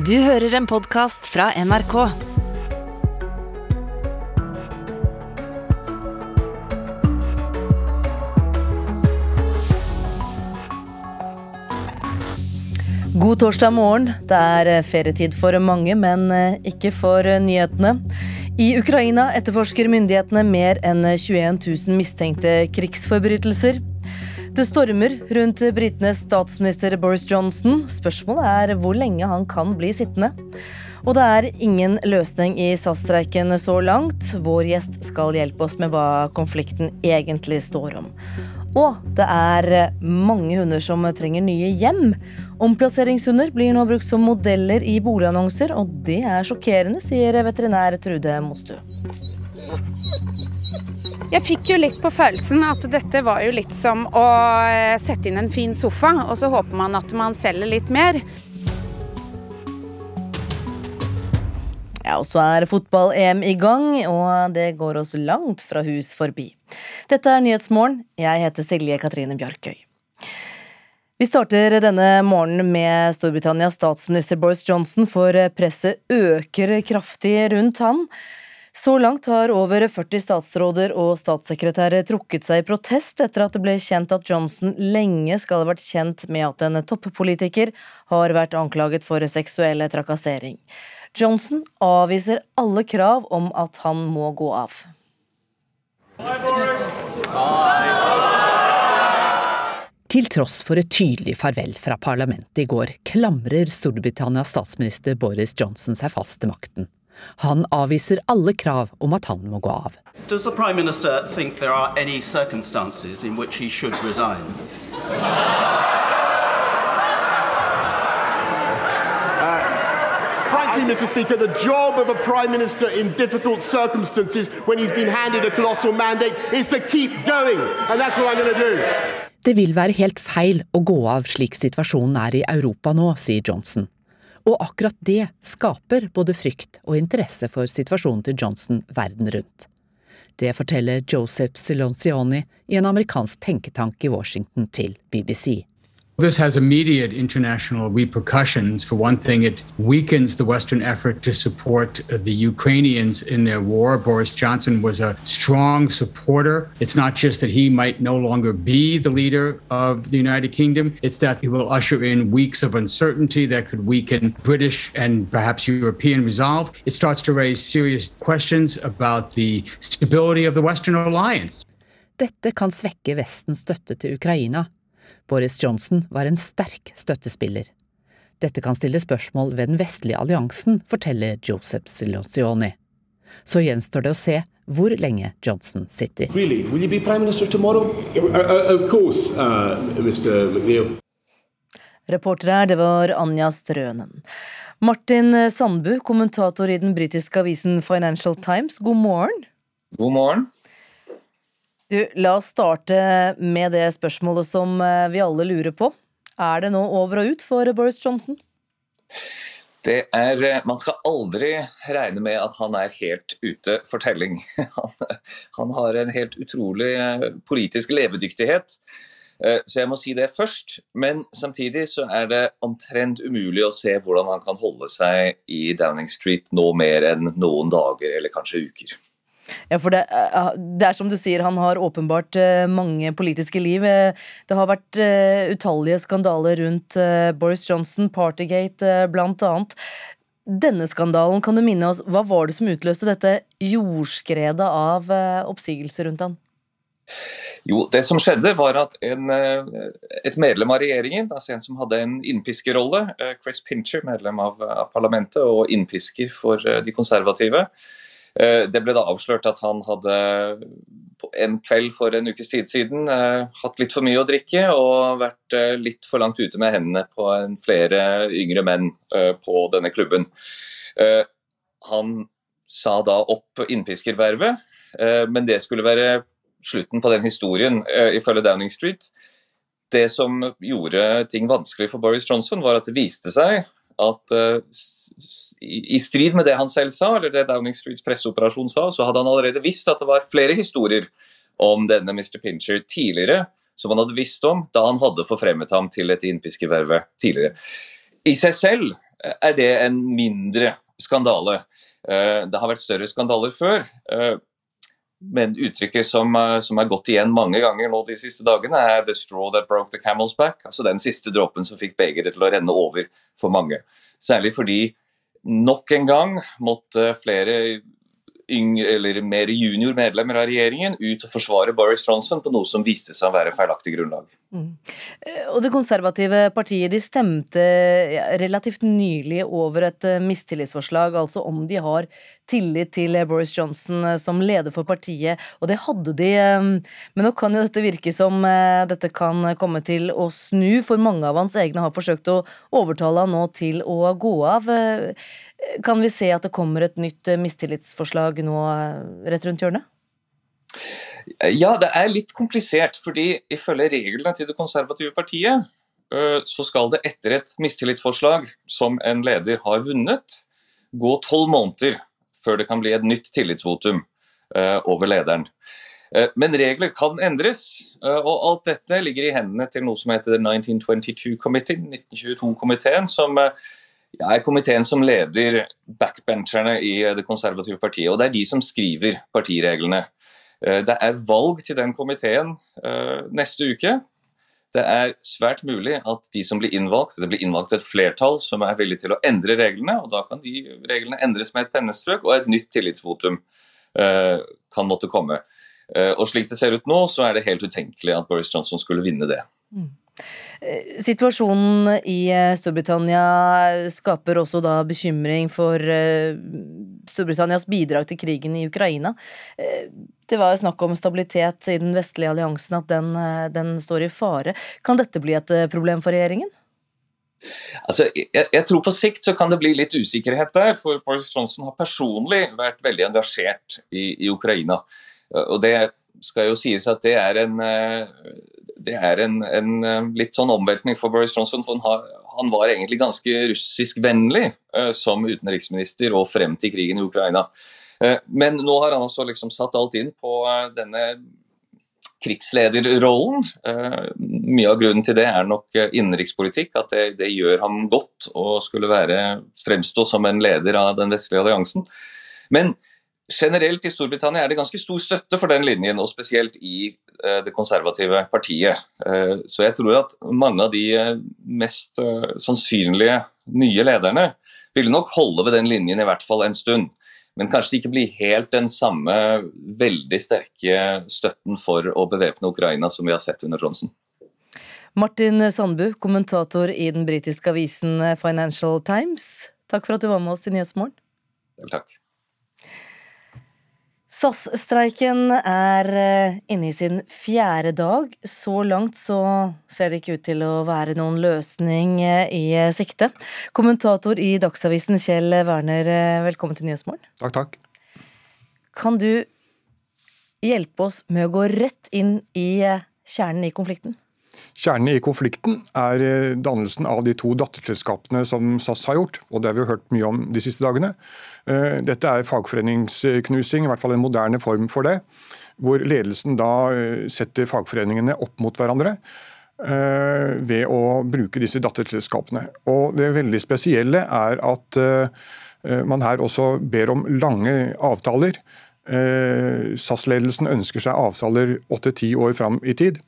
Du hører en podkast fra NRK. God torsdag morgen. Det er ferietid for mange, men eh, ikke for eh, nyhetene. I Ukraina etterforsker myndighetene mer enn 21 000 mistenkte krigsforbrytelser. Det stormer rundt britenes statsminister Boris Johnson. Spørsmålet er hvor lenge han kan bli sittende. Og det er ingen løsning i SAS-streiken så langt. Vår gjest skal hjelpe oss med hva konflikten egentlig står om. Og det er mange hunder som trenger nye hjem. Omplasseringshunder blir nå brukt som modeller i boligannonser, og det er sjokkerende, sier veterinær Trude Mostu. Jeg fikk jo litt på følelsen at dette var jo litt som å eh, sette inn en fin sofa, og så håper man at man selger litt mer. Ja, og så er fotball-EM i gang, og det går oss langt fra hus forbi. Dette er Nyhetsmorgen. Jeg heter Silje Katrine Bjarkøy. Vi starter denne morgenen med Storbritannias statsminister Boris Johnson, for presset øker kraftig rundt han. Så langt har over 40 statsråder og statssekretærer trukket seg i protest etter at det ble kjent at Johnson lenge skal ha vært kjent med at en toppolitiker har vært anklaget for seksuell trakassering. Johnson avviser alle krav om at han må gå av. Til tross for et tydelig farvel fra parlamentet i går, klamrer Storbritannias statsminister Boris Johnson seg fast til makten. Han avviser alle krav om at han må gå av. Does the Prime Minister think there are any circumstances in which he should resign? Frankly, Mr. Speaker, the job of a Prime Minister in difficult circumstances when he's been handed a colossal mandate is to keep going. And that's what I'm going to do. Det vil være helt feil å gå av slik situasjonen er i Europa nå, sier Johnson. Og akkurat det skaper både frykt og interesse for situasjonen til Johnson verden rundt. Det forteller Joseph Siloncioni i en amerikansk tenketank i Washington til BBC. This has immediate international repercussions. For one thing, it weakens the Western effort to support uh, the Ukrainians in their war. Boris Johnson was a strong supporter. It's not just that he might no longer be the leader of the United Kingdom, it's that he will usher in weeks of uncertainty that could weaken British and perhaps European resolve. It starts to raise serious questions about the stability of the Western alliance. Dette kan svekke Vestens støtte til Ukraina. Boris Johnson var en sterk støttespiller. Dette kan stille spørsmål ved den vestlige alliansen, forteller Joseph Silozioni. Så gjenstår det å se hvor lenge Johnson sitter. Really? Will you be Prime Minister tomorrow? Uh, uh, course, uh, Reporter her, det var Anja Strønen. Martin Sandbu, kommentator i den britiske avisen Financial Times, god morgen. God morgen. Du, la oss starte med det spørsmålet som eh, vi alle lurer på. Er det nå over og ut for Boris Johnson? Det er, eh, man skal aldri regne med at han er helt ute for telling. Han, han har en helt utrolig eh, politisk levedyktighet. Så jeg må si det først. Men samtidig så er det omtrent umulig å se hvordan han kan holde seg i Downing Street nå mer enn noen dager eller kanskje uker. Ja, for det, eh, det, er som du sier, han har åpenbart eh, mange politiske liv. Eh, det har vært utallige skandaler rundt Boris Johnson, Partygate blant annet. Denne skandalen, kan du minne oss, hva var det som utløste dette jordskredet av oppsigelser rundt han? Jo, det som skjedde var at en, Et medlem av regjeringen, altså en som hadde en innpiskerrolle, Chris Pincher, medlem av, av parlamentet og innpisker for de konservative, det ble da avslørt at han hadde en kveld for en ukes tid siden eh, hatt litt for mye å drikke og vært eh, litt for langt ute med hendene på flere yngre menn på denne klubben. Han sa da opp innfiskervervet, men det skulle være slutten på den historien, ifølge Downing Street. Det som gjorde ting vanskelig for Boris Johnson, var at det viste seg at uh, i, strid med det han selv sa, eller det Downing Streets presseoperasjon sa, så hadde han allerede visst at det var flere historier om denne Mr. Pincher tidligere, som han hadde visst om da han hadde forfremmet ham til et innfiskerverve tidligere. I seg selv er det en mindre skandale. Det har vært større skandaler før. Men uttrykket som, som er gått igjen mange ganger nå de siste dagene, er 'the straw that broke the camel's back'. Altså den siste dråpen som fikk begeret til å renne over for mange. Særlig fordi nok en gang måtte flere yngre, eller mer junior medlemmer av regjeringen ut og forsvare Boris Johnson på noe som viste seg å være feilaktig grunnlag. Mm. Eh, og Det konservative partiet de stemte relativt nylig over et eh, mistillitsforslag, altså om de har tillit til Boris Johnson eh, som leder for partiet, og det hadde de. Men nå kan jo dette virke som dette kan komme til å snu, for mange av hans egne har forsøkt å overtale han nå til å gå av. Kan vi se at det kommer et nytt eh, mistillitsforslag nå eh, rett rundt hjørnet? Ja, det er litt komplisert. fordi ifølge reglene til det konservative partiet, eh, så skal det etter et mistillitsforslag som en leder har vunnet, gå tolv måneder før det kan bli et nytt tillitsvotum over lederen. Men regler kan endres, og alt dette ligger i hendene til noe som heter 1922 Committee, 1922-komiteen, som er komiteen som leder backbencherne i Det konservative partiet. og Det er de som skriver partireglene. Eh, det er valg til den komiteen eh, neste uke. Det er svært mulig at de som blir innvalgt, det blir innvalgt et flertall som er villig til å endre reglene. og Da kan de reglene endres med et pennestrøk, og et nytt tillitsvotum eh, kan måtte komme. Og Slik det ser ut nå, så er det helt utenkelig at Boris Johnson skulle vinne det. Mm. Eh, situasjonen i eh, Storbritannia skaper også da bekymring for eh, Storbritannias bidrag til krigen i Ukraina. Det var jo snakk om stabilitet i den vestlige alliansen, at den, den står i fare. Kan dette bli et problem for regjeringen? Altså, jeg, jeg, tror På sikt så kan det bli litt usikkerhet der, for Boris Johnson har personlig vært veldig engasjert i, i Ukraina. Og Det skal jo sies at det er en, det er en, en, eh, litt sånn omveltning for Boris Johnson. for han, han var egentlig ganske russiskvennlig uh, som utenriksminister og frem til krigen i Ukraina. Uh, men nå har han altså liksom satt alt inn på uh, denne krigslederrollen. Mye av grunnen til det er nok innenrikspolitikk, at det, det, gjør ham godt å skulle være, fremstå som en leder av den vestlige alliansen. Men generelt i Storbritannia er det ganske stor støtte for den linjen, og spesielt i eh, det konservative partiet. Eh, så jeg tror at mange av de eh, mest sannsynlige nye lederne ville nok holde ved den linjen i hvert fall en stund. Men kanskje det ikke blir helt den samme veldig sterke støtten for å bevæpne Ukraina som vi har sett under Johnson. Martin Sandbu, kommentator i den britiske avisen Financial Times. Takk for at du var med oss i Nyhetsmorgen. Takk. SAS-streiken er eh, inne i sin fjerde dag. Så langt så ser det ikke ut til å være noen løsning eh, i eh, sikte. Kommentator i Dagsavisen Kjell Werner, velkommen til Nyhetsmorgen. Takk, takk. Kan du hjelpe oss med å gå rett inn i kjernen i konflikten? Kjernen i konflikten er eh, dannelsen av de to datterselskapene som SAS har gjort, og det har vi hørt mye om de siste dagene. Eh, dette er fagforeningsknusing, i hvert fall en moderne form for det. Hvor ledelsen da eh, setter fagforeningene opp mot hverandre ved å bruke disse datterselskapene. Og Det veldig spesielle er at man her også ber om lange avtaler. SAS-ledelsen ønsker seg avtaler åtte-ti år fram i tid.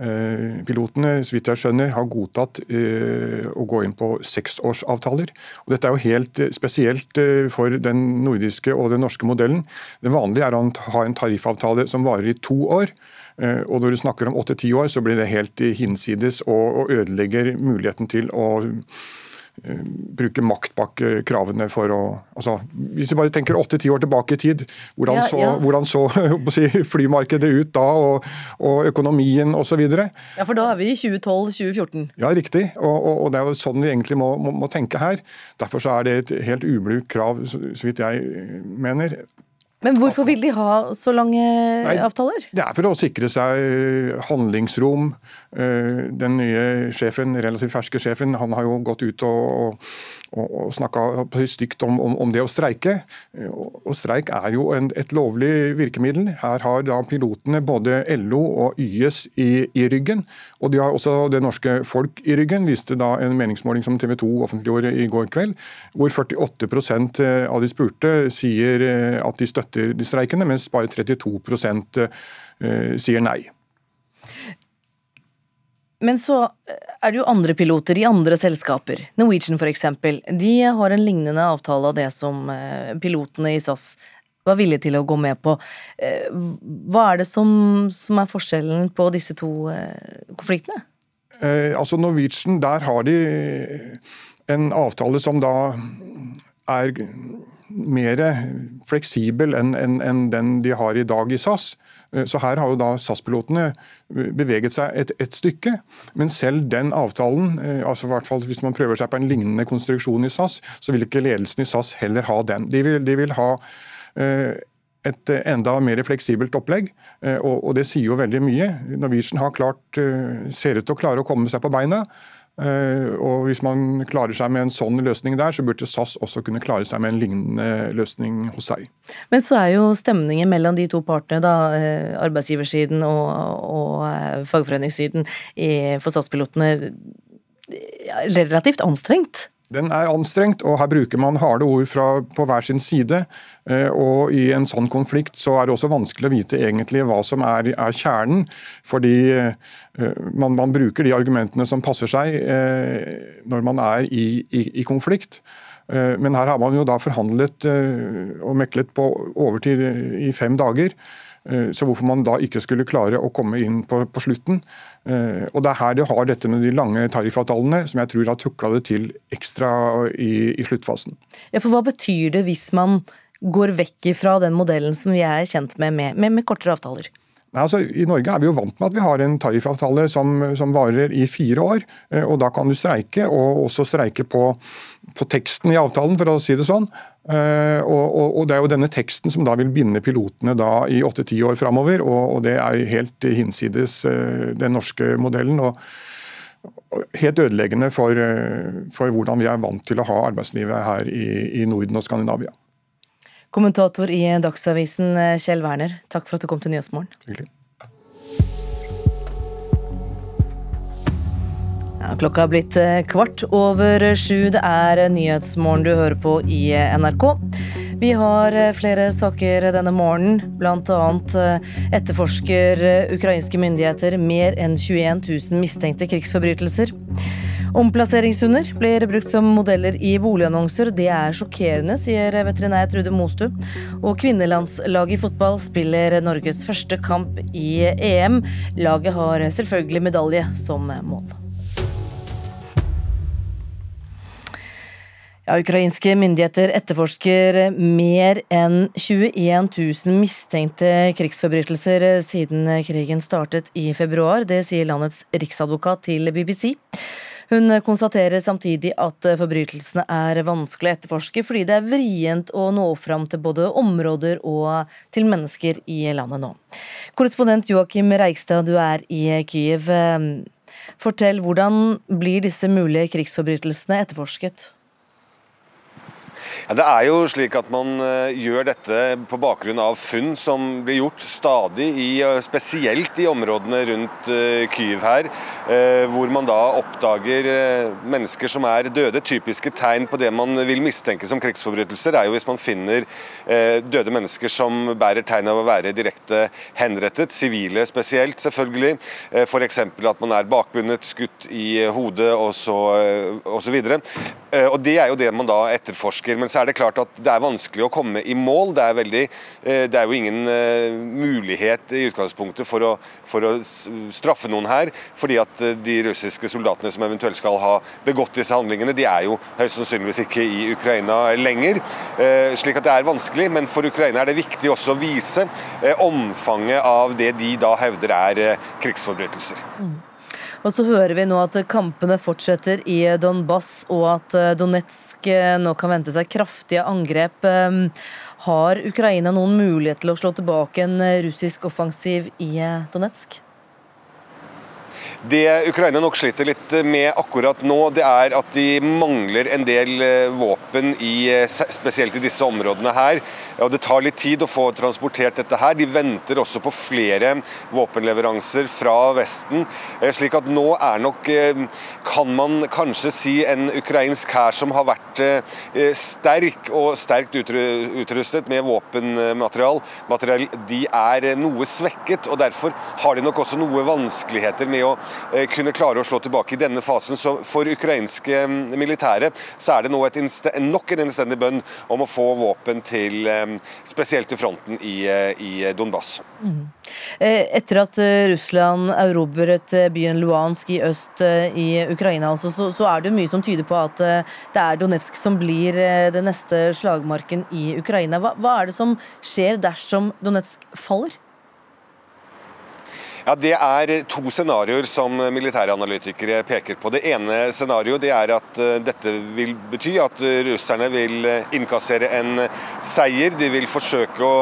Eh, pilotene så vidt jeg skjønner, har godtatt eh, å gå inn på seksårsavtaler. Og dette er jo helt eh, spesielt for den nordiske og den norske modellen. Det vanlige er å ha en tariffavtale som varer i to år. Og når du snakker om åtte-ti år, så blir det helt hinsides og ødelegger muligheten til å bruke makt bak eh, kravene for å altså, Hvis vi bare tenker åtte-ti år tilbake i tid, hvordan så, ja. Hvordan så si, flymarkedet ut da, og, og økonomien osv.? Ja, for da er vi i 2012-2014. Ja, riktig. Og, og, og, det er jo sånn vi egentlig må, må, må tenke her. Derfor så er det et helt ublukt krav, så vidt jeg mener. Men hvorfor vil de ha så lange Nei, avtaler? Det er for å sikre seg eh, handlingsrom. Eh, den nye sjefen, relativt ferske sjefen, han har jo gått ut og og, og snakka stygt om, om, om, det å streike. Og, og streik er jo en, et lovlig virkemiddel. Her har da pilotene både LO og YS i, i, ryggen, og de har også det norske folk i ryggen, viste da en meningsmåling som TV 2 offentliggjorde i går kveld, hvor 48% av de spurte sier at de støtter de streikende, mens bare 32% sier nei. Men så er det jo andre piloter i andre selskaper. Norwegian f.eks. De har en lignende avtale av det som eh, pilotene i SAS var villige til å gå med på. Eh, hva er det som, som er forskjellen på disse to eh, konfliktene? Eh, altså Norwegian, der har de en avtale som da er mer fleksibel enn en, en den de har i dag i SAS. Eh, så her har jo da SAS-pilotene beveget seg et, et, stykke. Men selv den avtalen, eh, altså i hvert fall hvis man prøver seg på en lignende konstruksjon i SAS, så vil ikke ledelsen i SAS heller ha den. De vil, de vil ha eh, et enda mer fleksibelt opplegg, og, det sier jo veldig mye. Norwegian har klart, ser ut til å klare å komme seg på beina. Eh, og Hvis man klarer seg med en sånn løsning der, så burde SAS også kunne klare seg med en lignende løsning hos seg. Men så er jo stemningen mellom de to partene, da, eh, arbeidsgiversiden og, og eh, fagforeningssiden for SAS-pilotene, relativt anstrengt? Den er anstrengt, og her bruker man harde ord fra, på hver sin side. Eh, og I en sånn konflikt så er det også vanskelig å vite egentlig hva som er, er kjernen. Fordi eh, man, man, bruker de argumentene som passer seg eh, når man er i, i, i konflikt. Men her har man jo da forhandlet og meklet på overtid i fem dager. Så hvorfor man da ikke skulle klare å komme inn på, på slutten. Eh, og Det er her det har dette med de lange tariffavtalene, som jeg tror har tukla det til ekstra i, i, sluttfasen. Ja, for Hva betyr det hvis man går vekk fra den modellen som vi er kjent med, med, med, med kortere avtaler? Altså, I Norge er vi jo vant med at vi har en tariffavtale som, som varer i fire år. Eh, og Da kan du streike, og også streike på, på teksten i avtalen, for å si det sånn. Uh, og, og, Det er jo denne teksten som da vil binde pilotene da i åtte-ti år framover. Og, og, det er helt hinsides uh, den norske modellen. og, Helt ødeleggende for, uh, for, hvordan vi er vant til å ha arbeidslivet her i, i Norden og Skandinavia. Kommentator i Dagsavisen Kjell Werner, takk for at du kom til Nyhetsmorgen. Klokka er blitt eh, kvart over sju. Det er Nyhetsmorgen du hører på i eh, NRK. Vi har eh, flere saker denne morgenen. Bl.a. etterforsker ukrainske myndigheter mer enn 21 000 mistenkte krigsforbrytelser. Omplasseringshunder blir brukt som modeller i boligannonser. Det er sjokkerende, sier veterinær Trude Mostu. Og kvinnelandslaget i fotball spiller Norges første kamp i EM. Laget har selvfølgelig medalje som mål. Ja, ukrainske myndigheter etterforsker mer enn 21 000 mistenkte krigsforbrytelser siden krigen startet i februar. Det sier landets riksadvokat til BBC. Hun konstaterer samtidig at forbrytelsene er vanskelig å etterforske, fordi det er vrient å nå fram til både områder og til mennesker i landet nå. Korrespondent Joakim Reigstad, du er i Kyiv. Fortell, hvordan blir disse mulige krigsforbrytelsene etterforsket? Ja, det er jo slik at man uh, gjør dette på bakgrunn av funn som blir gjort stadig, i, uh, spesielt i områdene rundt uh, Kyiv her, hvor man da oppdager mennesker som er døde. Typiske tegn på det man vil mistenke som krigsforbrytelser, er jo hvis man finner døde mennesker som bærer tegn av å være direkte henrettet, sivile spesielt, selvfølgelig. F.eks. at man er bakbundet, skutt i hodet osv. Og, så videre. og det er jo det man da etterforsker. men så er det klart at det er vanskelig å komme i mål. Det er, veldig, eh, det er jo ingen eh, mulighet i utgangspunktet for å, for å, straffe noen her, fordi at eh, de russiske soldatene som eventuelt skal ha begått disse handlingene, de er jo høyst sannsynligvis ikke i Ukraina lenger. Slik at det er vanskelig, men for Ukraina er det viktig også å vise omfanget av det de da hevder er krigsforbrytelser. Og så hører vi nå at kampene fortsetter i Donbass, og at eh, Donetsk eh, nå kan vente seg kraftige angrep. Ehm, har Ukraina noen mulighet til å slå tilbake en russisk offensiv i Donetsk? Det Ukraina nok sliter litt med akkurat nå, det er at de mangler en del eh, våpen, i, eh, spesielt i disse områdene her. Og Det tar litt tid å få transportert dette her. De venter også på flere våpenleveranser fra Vesten. Eh, slik at nå er nok, kan man kanskje si, en ukrainsk hær som har vært sterk og sterkt utrustet med våpenmateriell. De er noe svekket, og derfor har de nok også noe vanskeligheter med å Eh, kunne klare å slå tilbake i denne fasen. Så for ukrainske militære så er det nå nok en innstendig bønn om å få våpen til mm, spesielt til fronten i, eh, i Donbass. Mm. Etter at Russland erobret byen Luansk i øst i Ukraina, altså, så, så, er det mye som tyder på at det er Donetsk som blir den neste slagmarken i Ukraina. Hva, hva er det som skjer dersom Donetsk faller? Ja, Det er to scenarioer som militæranalytikere peker på. Det ene scenarioet er at eh, dette vil bety at russerne vil eh, innkassere en seier. De vil forsøke å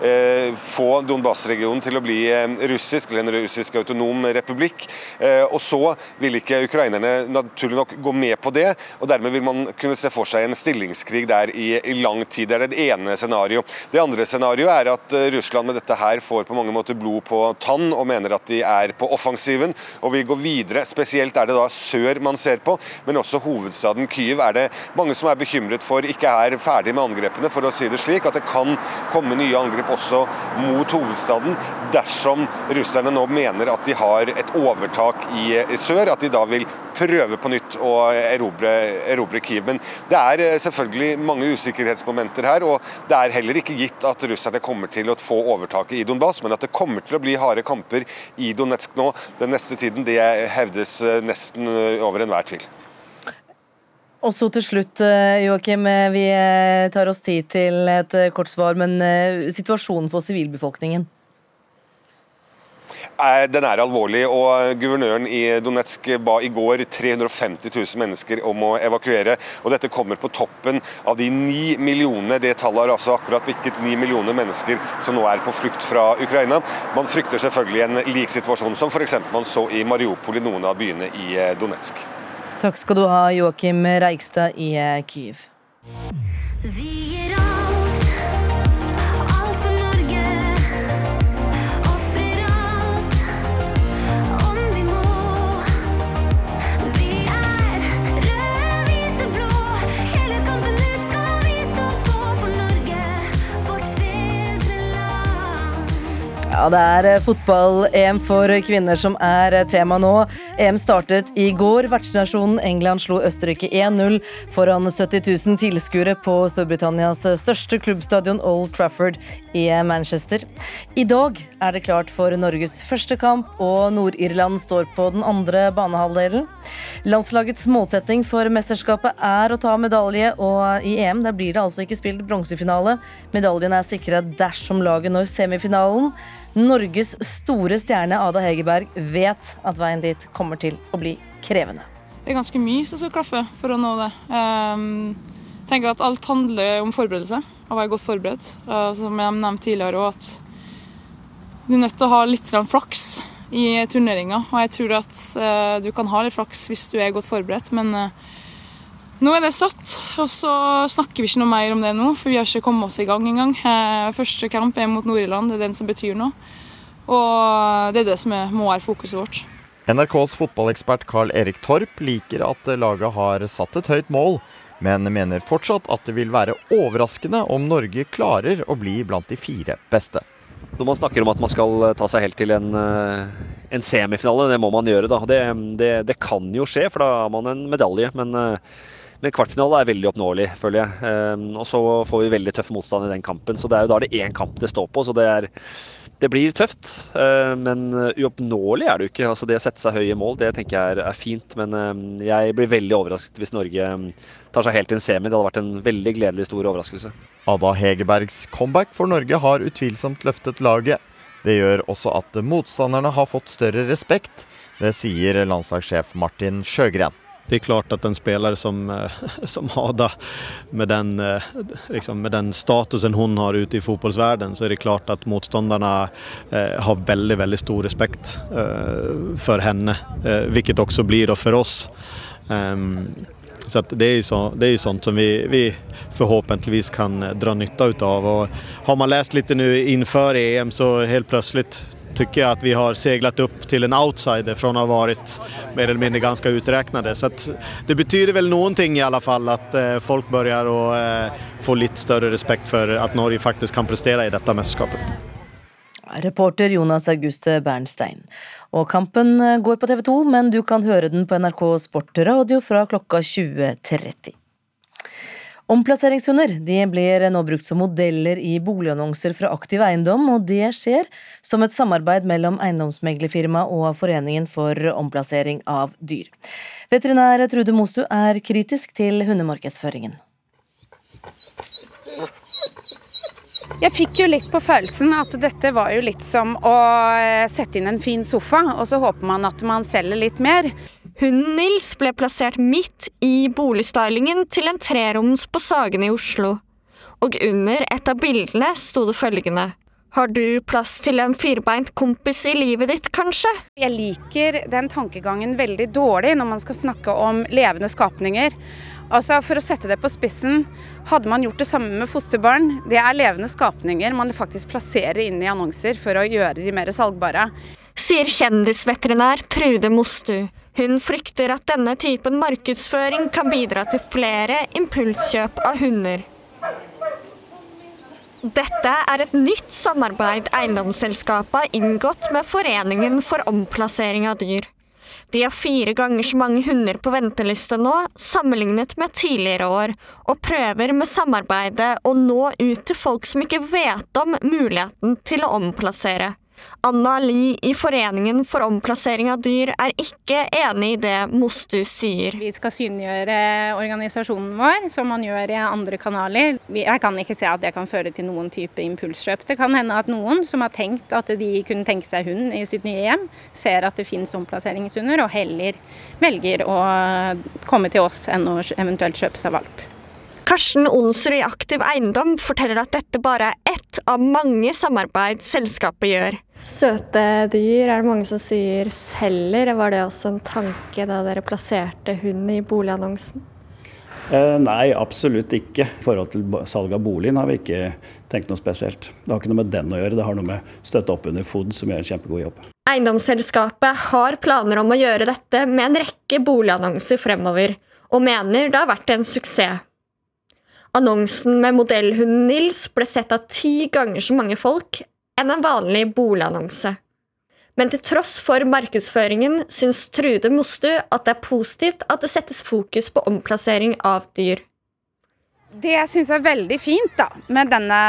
eh, få Donbas-regionen til å bli eh, russisk, eller en russisk autonom republikk. Eh, og så vil ikke ukrainerne naturlig nok gå med på det, og dermed vil man kunne se for seg en stillingskrig der i, i lang tid. Det er det ene scenarioet. Det andre scenarioet er at Russland med dette her får på mange måter blod på tann og mener mener at de er på offensiven og vil gå videre. Spesielt er det da sør man ser på, men også hovedstaden Kyiv er det mange som er bekymret for ikke er ferdig med angrepene, for å si det slik. At det kan komme nye angrep også mot hovedstaden dersom russerne nå mener at de har et overtak i sør. At de da vil prøve på nytt å erobre, erobre Kiev. Men det er eh, selvfølgelig mange usikkerhetsmomenter her, og det er heller ikke gitt at russerne kommer til å få overtaket i Donbas, men at det kommer til å bli harde kamper i Donetsk nå den neste tiden, det hevdes eh, nesten eh, over enhver tvil. Og så til slutt, Joakim. Vi tar oss tid til et kort svar, men situasjonen for sivilbefolkningen? Den er alvorlig. og Guvernøren i Donetsk ba i går 350 000 mennesker om å evakuere. og Dette kommer på toppen av de ni millionene det tallet har altså akkurat bikket ni millioner mennesker som nå er på flukt fra Ukraina. Man frykter selvfølgelig en lik situasjon som f.eks. man så i Mariupol i noen av byene i eh, Donetsk. Takk skal du ha, Joakim Reigstad i eh, Kyiv. Vi Ja, det er eh, fotball-EM for kvinner som er eh, tema nå. EM startet i går. Vertsnasjonen England slo Østerrike 1-0 foran 70 000 tilskuere på Storbritannias største klubbstadion Old Trafford i Manchester. I dag er det klart for Norges første kamp, og Nord-Irland står på den andre banehalvdelen. Landslagets målsetting for mesterskapet er å ta medalje, og i EM blir det altså ikke spilt bronsefinale. Medaljen er sikra dersom laget når semifinalen. Norges store stjerne Ada Hegerberg vet at veien dit kommer til å bli krevende. Det er ganske mye som skal klaffe for å nå det. Jeg tenker at Alt handler om forberedelse, å være godt forberedt. Uh, som jeg nevnte tidligere at du er nødt til å ha litt flaks i turneringa. Og jeg tror at uh, du kan ha litt flaks hvis du er godt forberedt, men uh, nå er det satt, og så snakker vi ikke noe mer om det nå, for vi har ikke kommet oss i gang engang. Eh, første kamp er mot Nord-Irland, det er den som betyr noe. Og det er det som er, må være fokuset vårt. NRKs fotballekspert Carl Erik Torp liker at laget har satt et høyt mål, men mener fortsatt at det vil være overraskende om Norge klarer å bli blant de fire beste. Når man snakker om at man skal ta seg helt til en, eh, en semifinale, det må man gjøre. da. Det, det, det, kan jo skje, for da har man en medalje. men eh, men kvartfinale er veldig oppnåelig, føler jeg. Ehm, og så får vi veldig tøff motstand i den kampen. Så det er jo da det én kamp det står på. Så det, er, det blir tøft. Ehm, men uoppnåelig er det jo ikke. Altså det å sette seg høye mål, det tenker jeg er fint. Men ehm, jeg blir veldig overrasket hvis Norge tar seg helt til en semi. Det hadde vært en veldig gledelig stor overraskelse. Ada Hegerbergs comeback for Norge har utvilsomt løftet laget. Det gjør også at motstanderne har fått større respekt. Det sier landslagssjef Martin Sjøgren. Det är klart att en spelare som, eh, som Ada med den, eh, liksom, med den statusen hon har ute i fotbollsvärlden så är det klart att motståndarna eh, har väldigt, väldigt stor respekt for henne. Vilket också blir då för oss. Ehm, så det är så, sånt som vi, vi förhoppningsvis kan dra nytta utav. Och har man läst lite nu inför EM så helt plötsligt tycker jag att vi har seglat upp till en outsider från att ha varit mer eller mindre ganska uträknade. Så det betyder väl någonting i alla fall att eh, folk börjar att eh, få lite större respekt för att Norge faktiskt kan prestera i detta mästerskapet. Reporter Jonas Auguste Bernstein. Og kampen eh, går på TV 2, men du kan høre den på NRK Sportradio fra klokka 20.30. Omplasseringshunder de blir nå brukt som modeller i boligannonser fra Aktiv Eiendom, og det skjer som et samarbeid mellom eiendomsmeglerfirmaet og Foreningen for omplassering av dyr. Veterinær Trude Mostu er kritisk til hundemarkedsføringen. Jeg fikk jo litt på følelsen at dette var jo litt som å eh, sette inn en fin sofa, og så håper man at man selger litt mer. Hunden Nils ble plassert midt i boligstylingen til en treroms på Sagen i Oslo. Og under et av bildene sto det følgende Har du plass til en firbeint kompis i livet ditt, kanskje? Jeg liker den tankegangen veldig dårlig når man skal snakke om levende skapninger. Altså, For å sette det på spissen, hadde man gjort det samme med fosterbarn. Det er levende skapninger man faktisk plasserer inn i annonser for å gjøre de mer salgbare. Sier kjendisveterinær Trude Mostu. Hun frykter at denne typen markedsføring kan bidra til flere impulskjøp av hunder. Dette er et nytt samarbeid eiendomsselskapet har inngått med Foreningen for omplassering av dyr. De har fire ganger så mange hunder på venteliste nå, sammenlignet med tidligere år, og prøver med samarbeidet å nå ut til folk som ikke vet om muligheten til å omplassere. Anna Li i Foreningen for omplassering av dyr er ikke enig i det Mostu sier. Vi skal synliggjøre organisasjonen vår, som man gjør i andre kanaler. Jeg kan ikke se at det kan føre til noen type impulskjøp. Det kan hende at noen som har tenkt at de kunne tenke seg hund i sitt nye hjem, ser at det finnes omplasseringshunder, og heller velger å komme til oss enn å eventuelt kjøpe seg valp. Karsten Onsrud i Aktiv Eiendom forteller at dette bare er ett av mange samarbeid selskapet gjør. Søte dyr er det mange som sier selger. Var det også en tanke da dere plasserte hund i boligannonsen? Eh, nei, absolutt ikke. I forhold til salg av boligen har vi ikke tenkt noe spesielt. Det har ikke noe med den å gjøre, det har noe med støtte opp under FOD, som gjør en kjempegod jobb. Eiendomsselskapet har planer om å gjøre dette med en rekke boligannonser fremover, og mener det har vært en suksess. Annonsen med modellhunden Nils ble sett av ti ganger så mange folk enn en vanlig boligannonse. Men til tross for markedsføringen syns Trude Mostu at det er positivt at det settes fokus på omplassering av dyr. Det jeg syns er veldig fint da, med denne,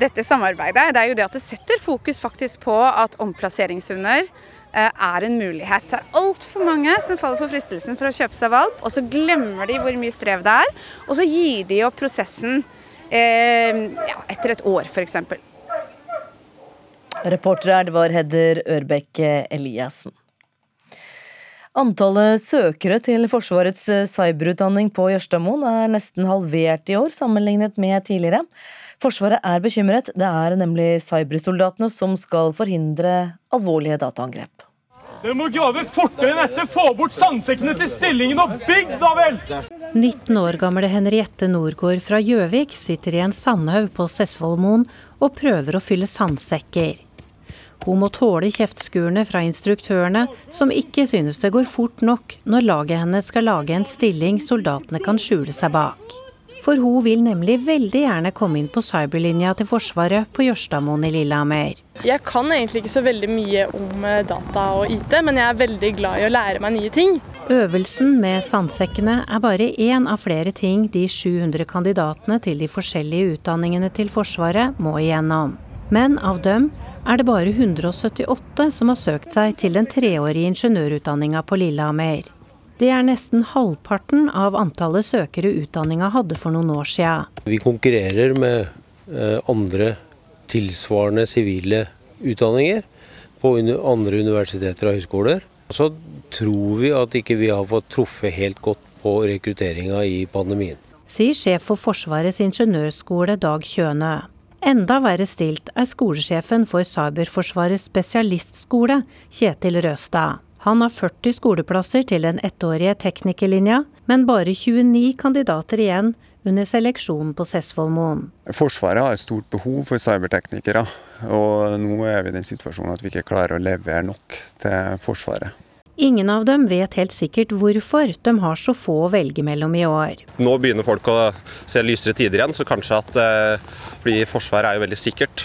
dette samarbeidet, det er jo det at det setter fokus faktisk på at omplasseringshunder Eh, er en mulighet. Det er altfor mange som faller for fristelsen for å kjøpe seg valp, og så glemmer de hvor mye strev det er, og så gir de opp prosessen eh, ja, etter et år, f.eks. Reporter her, det var Hedder Ørbekk Eliassen. Antallet søkere til Forsvarets cyberutdanning på Jørstadmoen er nesten halvert i år sammenlignet med tidligere. Forsvaret er bekymret. Det er nemlig cybersoldatene som skal forhindre alvorlige dataangrep. Dere må grave fortere enn dette! Få bort sandsekkene til stillingen og bygg, da vel! 19 år gamle Henriette Norgård fra Gjøvik sitter i en sandhaug på Sessvollmoen og prøver å fylle sandsekker. Hun må tåle kjeftskurene fra instruktørene, som ikke synes det går fort nok når laget hennes skal lage en stilling soldatene kan skjule seg bak. For hun vil nemlig veldig gjerne komme inn på cyberlinja til Forsvaret på Jørstadmoen i Lillehammer. Jeg kan egentlig ikke så veldig mye om eh, data og IT, men jeg er veldig glad i å lære meg nye ting. Øvelsen med sandsekkene er bare én av flere ting de 700 kandidatene til de forskjellige utdanningene til Forsvaret må igjennom. Men av dem er det bare 178 som har søkt seg til den treårige ingeniørutdanninga på Lillehammer. Det er nesten halvparten av antallet søkere utdanninga hadde for noen år siden. Vi konkurrerer med eh, andre tilsvarende sivile utdanninger på andre universiteter og høyskoler. Så tror vi at ikke vi har fått truffet helt godt på rekrutteringa i pandemien. Sier sjef for Forsvarets ingeniørskole Dag Kjønø. Enda verre stilt er skolesjefen for Cyberforsvarets spesialistskole, Kjetil Røstad. Han har 40 skoleplasser til den ettårige teknikerlinja, men bare 29 kandidater igjen under seleksjonen på Sessvollmoen. Forsvaret har et stort behov for cyberteknikere, og nå er vi i den situasjonen at vi ikke klarer å levere nok til Forsvaret. Ingen av dem vet helt sikkert hvorfor de har så få å velge mellom i år. Nå begynner folk å se lysere tider igjen, så kanskje at eh, fordi Forsvaret er jo veldig sikkert.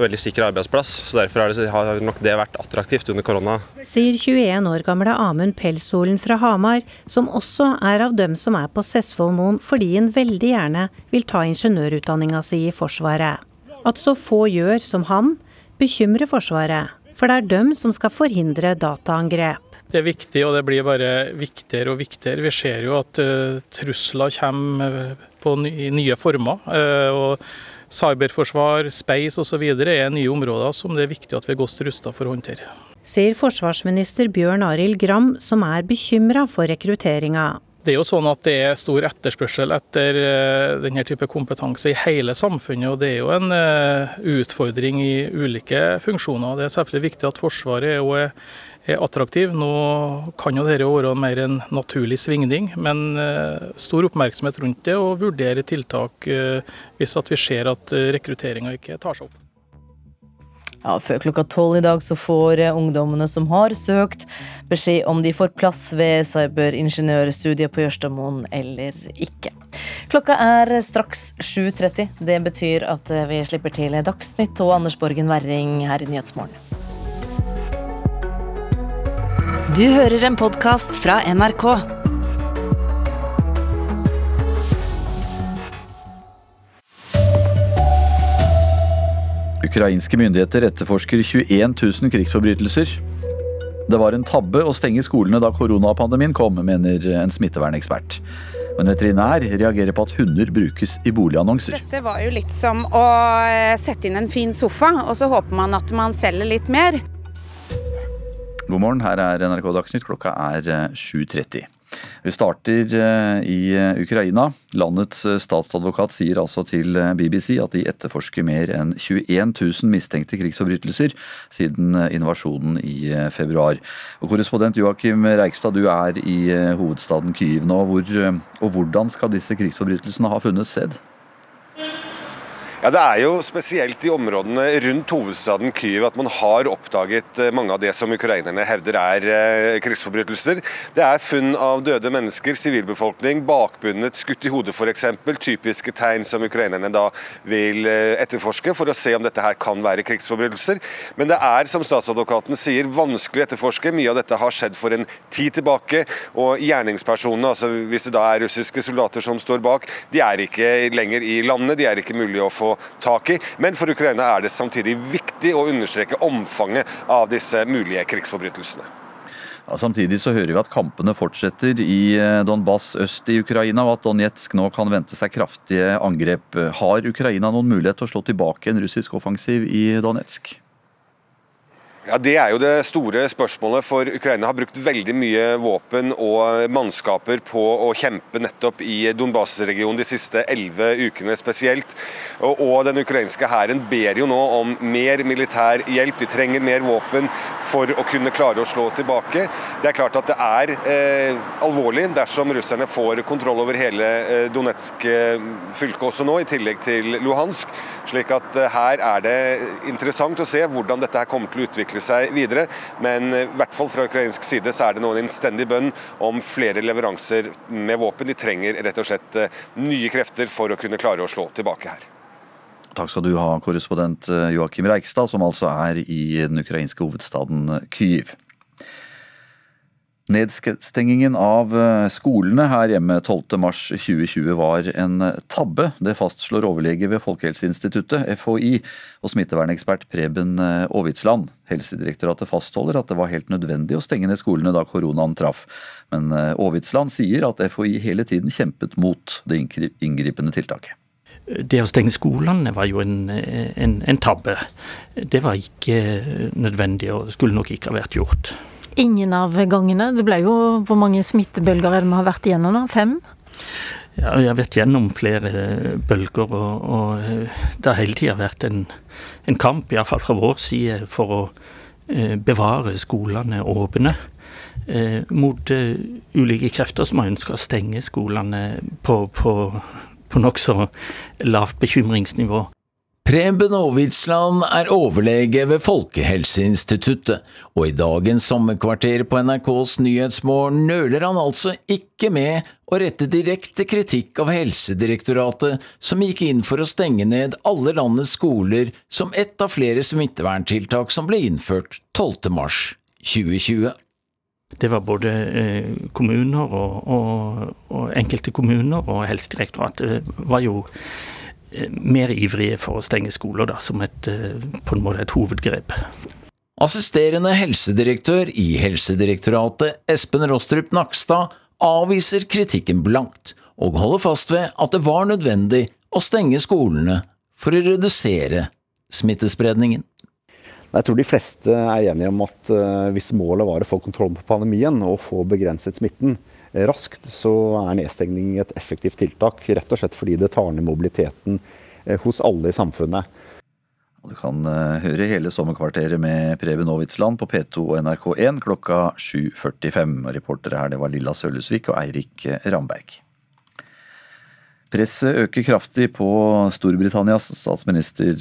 Veldig sikker arbeidsplass, så derfor det, har nok det vært attraktivt under korona. Sier 21 år gamle Amund Pelssolen fra Hamar, som også er av dem som er på Sessvollmoen fordi en veldig gjerne vil ta ingeniørutdanninga si i Forsvaret. At så få gjør som han, bekymrer Forsvaret. For det er dem som skal forhindre dataangrep. Det er viktig, og det blir bare viktigere og viktigere. Vi ser jo at uh, trusler kommer på ny, nye former. Uh, og Cyberforsvar, space osv. er nye områder som det er viktig at vi er godt rusta for å håndtere. Sier forsvarsminister Bjørn Arild Gram, som er bekymra for rekrutteringa. Det er jo sånn at det er stor etterspørsel etter denne type kompetanse i hele samfunnet. og Det er jo en utfordring i ulike funksjoner. Det er selvfølgelig viktig at Forsvaret er, er attraktiv. Nå kan jo dette være mer en naturlig svingning, men stor oppmerksomhet rundt det og vurdere tiltak hvis vi ser at rekrutteringa ikke tar seg opp. Ja, Før klokka tolv i dag så får ungdommene som har søkt, beskjed om de får plass ved cyberingeniørstudiet på Jørstadmoen eller ikke. Klokka er straks 7.30. Det betyr at vi slipper til Dagsnytt og Anders Borgen Werring her i Nyhetsmorgen. Du hører en podkast fra NRK. Ukrainske myndigheter etterforsker 21 000 krigsforbrytelser. Det var en tabbe å stenge skolene da koronapandemien kom, mener en smittevernekspert. Men veterinær reagerer på at hunder brukes i boligannonser. Dette var jo litt som å sette inn en fin sofa, og så håper man at man selger litt mer. God morgen, her er NRK Dagsnytt. Klokka er 7.30. Vi starter i Ukraina. Landets statsadvokat sier altså til BBC at de etterforsker mer enn 21 000 mistenkte krigsforbrytelser siden invasjonen i februar. Og korrespondent Joakim Reikstad, du er i hovedstaden Kyiv nå. Hvor, og hvordan skal disse krigsforbrytelsene ha funnet sted? Ja, Det er jo spesielt i områdene rundt hovedstaden Kyiv at man har oppdaget mange av det som ukrainerne hevder er eh, krigsforbrytelser. Det er funn av døde mennesker, sivilbefolkning, bakbundet, skutt i hodet f.eks. Typiske tegn som ukrainerne da vil eh, etterforske for å se om dette her kan være krigsforbrytelser. Men det er, som statsadvokaten sier, vanskelig å etterforske. Mye av dette har skjedd for en tid tilbake. Og gjerningspersonene, altså hvis det da er russiske soldater som står bak, de er ikke lenger i landet. De er ikke mulig å få tak i. Men for Ukraina er det samtidig viktig å understreke omfanget av disse mulige krigsforbrytelsene. Ja, samtidig så hører vi at kampene fortsetter i Donbass øst i Ukraina, og at Donetsk nå kan vente seg kraftige angrep. Har Ukraina noen mulighet til å slå tilbake en russisk offensiv i Donetsk? Ja, Det er jo det store spørsmålet, for Ukraina har brukt veldig mye våpen og mannskaper på å kjempe nettopp i Donbas-regionen de siste elleve ukene spesielt. Og, og den ukrainske hæren ber jo nå om mer militær hjelp. De trenger mer våpen for å kunne klare å slå tilbake. Det er klart at det er eh, alvorlig dersom russerne får kontroll over hele eh, Donetsk fylke også nå, i tillegg til Luhansk. Slik at eh, her er det interessant å se hvordan dette her kommer til å utvikle seg videre, men i hvert fall fra ukrainsk side så er det nå en innstendig bønn om flere leveranser med våpen. De trenger rett og slett nye krefter for å kunne klare å slå tilbake her. Takk skal du ha, korrespondent Joakim Reikstad, som altså er i den ukrainske hovedstaden Kyiv. Nedstengingen av skolene her hjemme 12.3.2020 var en tabbe. Det fastslår overlege ved Folkehelseinstituttet, FHI, og smittevernekspert Preben Aavitsland. Helsedirektoratet fastholder at det var helt nødvendig å stenge ned skolene da koronaen traff. Men Aavitsland sier at FHI hele tiden kjempet mot det inngripende tiltaket. Det å stenge skolene var jo en, en, en tabbe. Det var ikke nødvendig og skulle nok ikke ha vært gjort. Ingen av gangene. Det ble jo Hvor mange smittebølger er det vi har vært igjennom nå? Fem? Ja, jeg har vært gjennom flere bølger, og, og det har hele tida vært en, en kamp, iallfall fra vår side, for å eh, bevare skolene åpne. Eh, mot eh, ulike krefter som har ønska å stenge skolene på, på, på nokså lavt bekymringsnivå. Preben Aavitsland er overlege ved Folkehelseinstituttet, og i dagens sommerkvarter på NRKs Nyhetsmorgen nøler han altså ikke med å rette direkte kritikk av Helsedirektoratet, som gikk inn for å stenge ned alle landets skoler som ett av flere smitteverntiltak som ble innført 12. mars 2020. Det var både eh, kommuner og, og, og enkelte kommuner og Helsedirektoratet var jo mer ivrige for å stenge skoler, da, som et, på en måte et hovedgrep. Assisterende helsedirektør i Helsedirektoratet, Espen Rostrup Nakstad, avviser kritikken blankt, og holder fast ved at det var nødvendig å stenge skolene for å redusere smittespredningen. Jeg tror de fleste er enige om at hvis målet var å få kontroll på pandemien og få begrenset smitten, raskt, så er nedstengning et effektivt tiltak. Rett og slett fordi det tar ned mobiliteten hos alle i samfunnet. Du kan høre hele sommerkvarteret med Preben Aavitsland på P2 og NRK1 klokka 7.45. Reportere her det var Lilla Sølhusvik og Eirik Ramberg. Presset øker kraftig på Storbritannias statsminister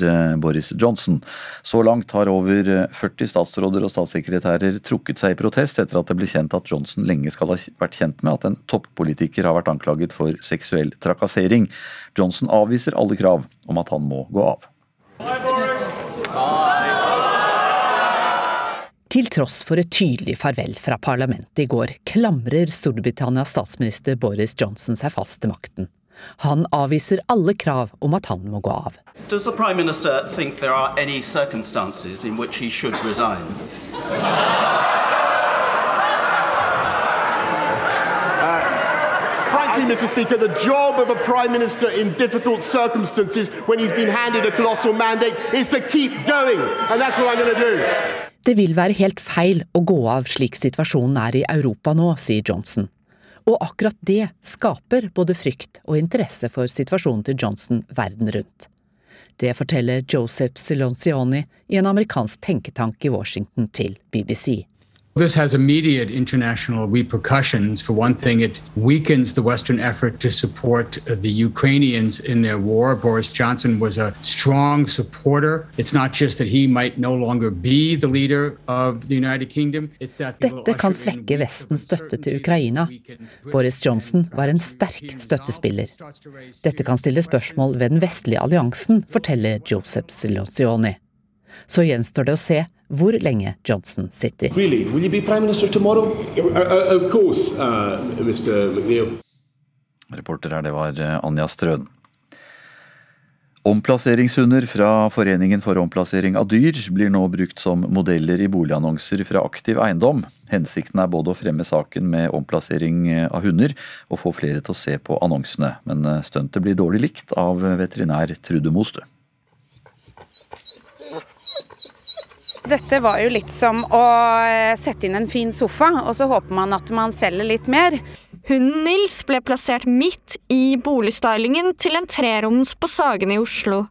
Boris Johnson. Så langt har over 40 statsråder og statssekretærer trukket seg i protest etter at det ble kjent at Johnson lenge skal ha vært kjent med at en toppolitiker har vært anklaget for seksuell trakassering. Johnson avviser alle krav om at han må gå av. Til tross for et tydelig farvel fra parlamentet i går, klamrer Storbritannias statsminister Boris Johnson seg fast til makten. Han avviser alle krav om at han må gå av. Does the Prime Minister think there are any circumstances in which he should resign? Frankly, Mr. Speaker, the job of a Prime Minister in difficult circumstances when he's been handed a colossal mandate is to keep going. And that's what I'm going to do. Det vil være helt feil å gå av slik situasjonen er i Europa nå, sier Johnson. Og akkurat det skaper både frykt og interesse for situasjonen til Johnson verden rundt. Det forteller Joseph Siloncioni i en amerikansk tenketank i Washington til BBC. This has immediate international repercussions. For one thing, it weakens the Western effort to support the Ukrainians in their war. Boris Johnson was a strong supporter. It's not just that he might no longer be the leader of the United Kingdom. It's that Dette kan svekke Vestens støtte til Ukraina. Boris Johnson var en sterk støttespiller. Dette kan stille spørsmål ved den vestlige alliansen, forteller Joseph Silozioni. Så gjenstår det å se hvor lenge Johnson sitter. Really? Will you be Prime Minister tomorrow? Uh, of course, uh, Mr. McNeil. Reporter her, det var Anja Strøn. Omplasseringshunder fra Foreningen for omplassering av dyr blir nå brukt som modeller i boligannonser fra Aktiv eiendom. Hensikten er både å fremme saken med omplassering av hunder, og få flere til å se på annonsene. Men stuntet blir dårlig likt av veterinær Trude Mostø. Dette var jo litt som å sette inn en fin sofa, og så håper man at man selger litt mer. Hunden Nils ble plassert midt i boligstylingen til en treroms på Sagen i Oslo.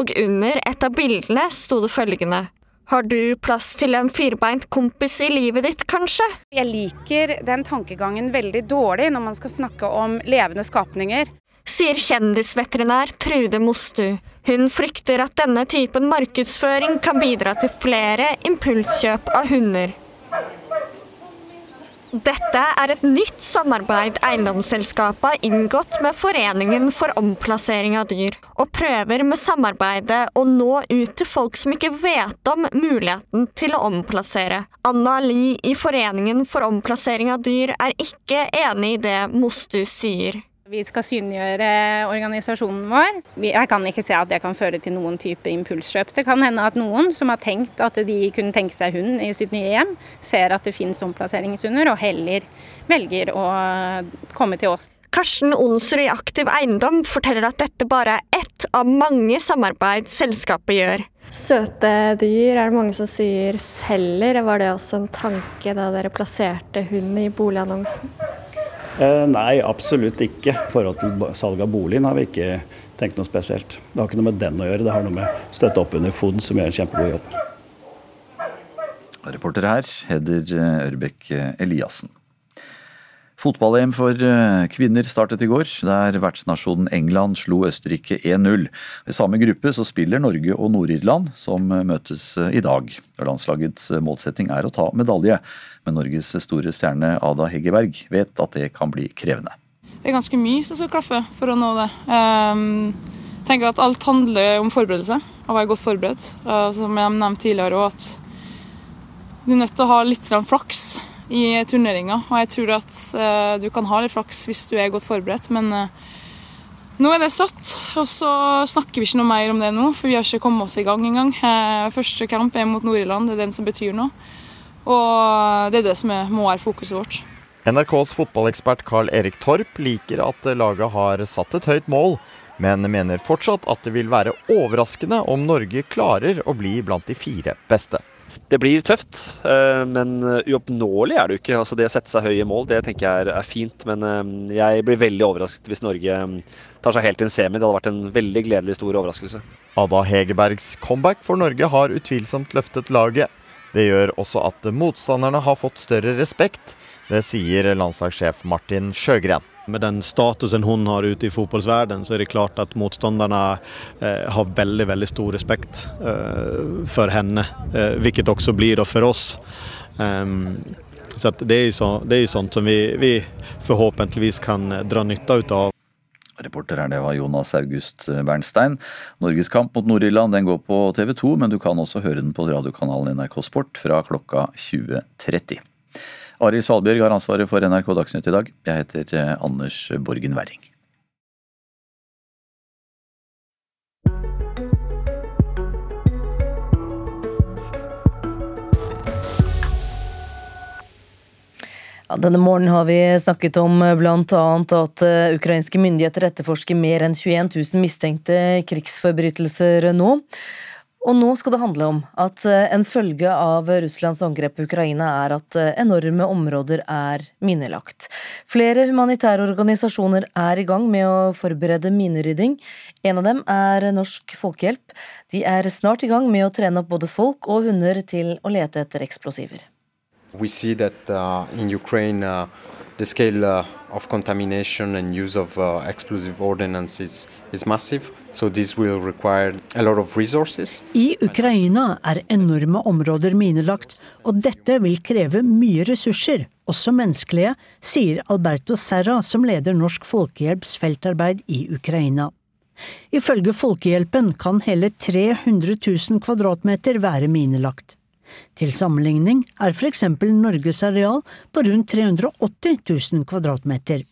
Og under et av bildene sto det følgende Har du plass til en firbeint kompis i livet ditt, kanskje? Jeg liker den tankegangen veldig dårlig når man skal snakke om levende skapninger. Sier kjendisveterinær Trude Mostu. Hun frykter at denne typen markedsføring kan bidra til flere impulskjøp av hunder. Dette er et nytt samarbeid eiendomsselskapet har inngått med Foreningen for omplassering av dyr, og prøver med samarbeidet å nå ut til folk som ikke vet om muligheten til å omplassere. Anna Li i Foreningen for omplassering av dyr er ikke enig i det Mostu sier. Vi skal synliggjøre organisasjonen vår. Jeg kan ikke se at det kan føre til noen type impulskjøp. Det kan hende at noen som har tenkt at de kunne tenke seg hund i sitt nye hjem, ser at det finnes omplasseringshunder og heller velger å komme til oss. Karsten Onsrud i Aktiv Eiendom forteller at dette bare er ett av mange samarbeid selskapet gjør. Søte dyr er det mange som sier selger. Var det også en tanke da dere plasserte hund i boligannonsen? Eh, nei, absolutt ikke. I forhold til salg av boligen har vi ikke tenkt noe spesielt. Det har ikke noe med den å gjøre, det har noe med støtte opp under FOD, som gjør en kjempegod jobb. Reporter her, Heder Ørbekk Eliassen. Fotball-EM for eh, kvinner startet i går, der vertsnasjonen England slo Østerrike 1-0. I samme gruppe så spiller Norge og Nord-Irland, som møtes eh, i dag. Landslagets eh, målsetting er å ta medalje, men Norges store stjerne Ada Hegerberg vet at det kan bli krevende. Det er ganske mye som skal klaffe for å nå det. Jeg tenker at Alt handler om forberedelse, å være godt forberedt. Som jeg nevnte tidligere, at du er nødt til å ha litt flaks i turneringa. Og jeg tror at uh, du kan ha litt flaks hvis du er godt forberedt, men uh, nå er det satt. Og så snakker vi ikke noe mer om det nå, for vi har ikke kommet oss i gang engang. Uh, første kamp er mot Nord-Irland, det er den som betyr noe. Og det er det som er, må være fokuset vårt. NRKs fotballekspert Carl Erik Torp liker at laget har satt et høyt mål, men mener fortsatt at det vil være overraskende om Norge klarer å bli blant de fire beste. Det blir tøft, eh, men uoppnåelig er det jo ikke. Altså det å sette seg høye mål det tenker jeg er, fint, men eh, jeg blir veldig overrasket hvis Norge eh, tar seg helt en semi. Det hadde vært en veldig gledelig stor overraskelse. Ada Hegerbergs comeback for Norge har utvilsomt løftet laget. Det gjør også at motstanderne har fått større respekt. Det sier landslagssjef Martin Sjøgren. Med den statusen hun har ute i fotballverdenen, så er det klart at motstanderne eh, har veldig veldig stor respekt eh, for henne. Eh, hvilket også blir for oss. Um, så det er jo så, sånt som vi, vi forhåpentligvis kan dra nytte av. Reporter her, det var Jonas August Bernstein. Norges kamp mot Nord-Irland den går på TV 2, men du kan også høre den på radiokanalen NRK Sport fra klokka 20.30. Arild Svalbjørg har ansvaret for NRK Dagsnytt i dag. Jeg heter eh, Anders Borgen Werring. Ja, denne morgenen har vi snakket om bl.a. at eh, ukrainske myndigheter etterforsker mer enn 21 000 mistenkte krigsforbrytelser nå. Og nå skal det handle om at eh, en følge av Russlands angrep på Ukraina er at eh, enorme områder er minelagt. Flere humanitære organisasjoner er i gang med å forberede minerydding. En av dem er Norsk Folkehjelp. De er snart i gang med å trene opp både folk og hunder til å lete etter eksplosiver. We see that uh, in Ukraine uh, the scale uh, of contamination and use of uh, explosive ordinances is massive, so this will require a lot of resources. I Ukraina er enorme områder minelagt, og dette vil kreve mye ressurser, også menneskelige, sier Alberto Serra, som leder Norsk Folkehjelps feltarbeid i Ukraina. Ifølge Folkehjelpen kan hele 300 000 kvadratmeter være minelagt. Til sammenligning er for eksempel Norges areal på rundt 380 000 kvadratmeter.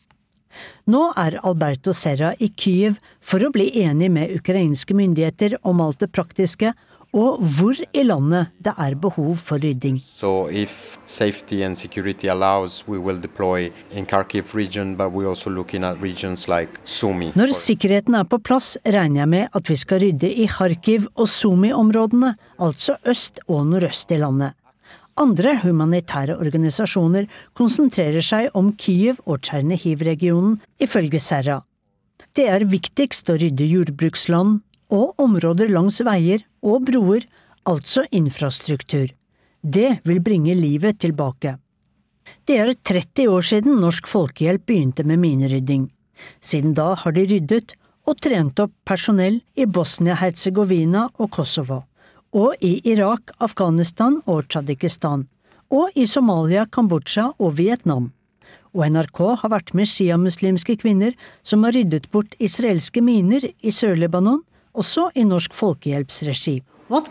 Nå er Alberto Serra i Kyiv for å bli enig med ukrainske myndigheter om alt det praktiske, og hvor i landet det er behov for rydding. So if safety and security allows, we will deploy in Kharkiv region, but we're also looking at regions like Sumi. Når sikkerheten er på plass, regner jeg med at vi skal rydde i Kharkiv og Sumi-områdene, altså øst og nordøst i landet. Andre humanitære organisasjoner konsentrerer seg om Kyiv og Tsjernihiv-regionen, ifølge Serra. Det er viktigst å rydde jordbruksland, og områder langs veier og broer, altså infrastruktur. Det vil bringe livet tilbake. Det er 30 år siden Norsk Folkehjelp begynte med minerydding. Siden da har de ryddet og trent opp personell i Bosnia-Hercegovina og Kosovo, og i Irak, Afghanistan og Tsjadikistan, og i Somalia, Kambodsja og Vietnam. Og NRK har vært med sjiamuslimske kvinner som har ryddet bort israelske miner i Sør-Libanon også i Norsk Folkehjelps regi.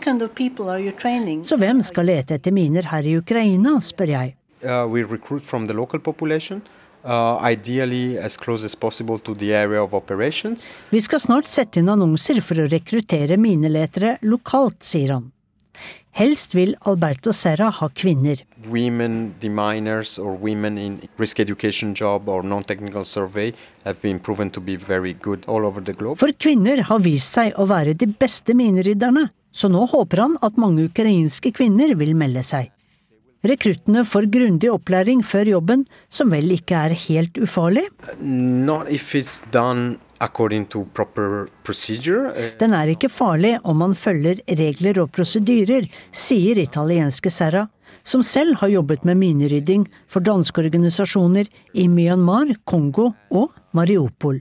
Kind of Så hvem skal lete etter miner her i Ukraina, spør jeg. Uh, we recruit from the local population. Uh, ideally as close as possible to the area of operations. Vi skal snart sette inn annonser for å rekruttere mineletere lokalt, sier han. Helst vil Alberto Serra ha kvinner. Women deminers or women in risk education job or non-technical survey have been proven to be very good all over the globe. For kvinner har vist seg å være de beste minerydderne, Så nå håper han at mange ukrainske kvinner vil melde seg. Rekruttene får grundig opplæring før jobben, som vel ikke er helt ufarlig? Not if it's done procedure. Den er ikke farlig om man følger regler og prosedyrer, sier italienske Serra, som selv har jobbet med minerydding for danske organisasjoner i Myanmar, Kongo og Mariupol.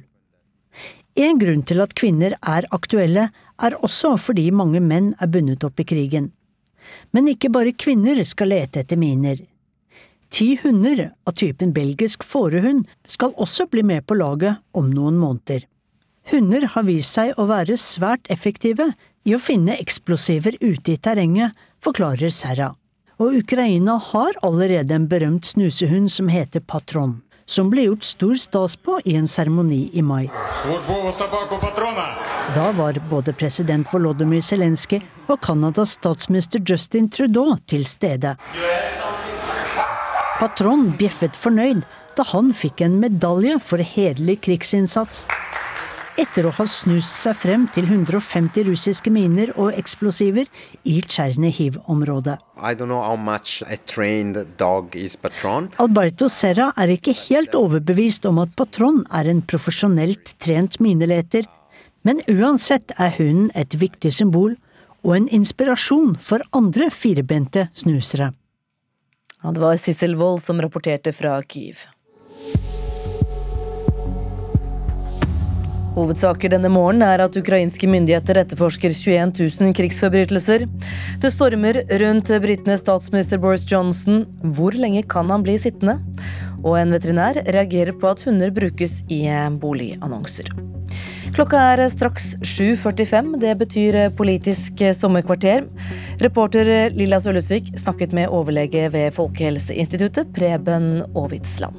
En grunn til at kvinner er aktuelle, er også fordi mange menn er bundet opp i krigen. Men ikke bare kvinner skal lete etter miner. Ti hunder av typen belgisk fårehund skal også bli med på laget om noen måneder. Hunder har vist seg å være svært effektive i å finne eksplosiver ute i terrenget, forklarer Serra. Og Ukraina har allerede en berømt snusehund som heter Patron, som ble gjort stor stas på i en seremoni i mai. Da var både president Volodymyr Zelenskyj og Canadas statsminister Justin Trudeau til stede. Patron bjeffet fornøyd da han fikk en medalje for hederlig krigsinnsats. Etter å ha snust seg frem til 150 russiske miner og eksplosiver i Tsjernihiv-området. Alberto Serra er ikke helt overbevist om at Patron er en profesjonelt trent mineleter, men uansett er hunden et viktig symbol og en inspirasjon for andre firebente snusere. Ja, det var Sissel Wold som rapporterte fra Kyiv. Hovedsaker denne morgenen er at ukrainske myndigheter etterforsker 21 000 krigsforbrytelser. Det stormer rundt britenes statsminister Boris Johnson. Hvor lenge kan han bli sittende? Og en veterinær reagerer på at hunder brukes i boligannonser. Klokka er straks 7.45. Det betyr Politisk sommerkvarter. Reporter Lilla Sølesvik snakket med overlege ved Folkehelseinstituttet, Preben Aavitsland.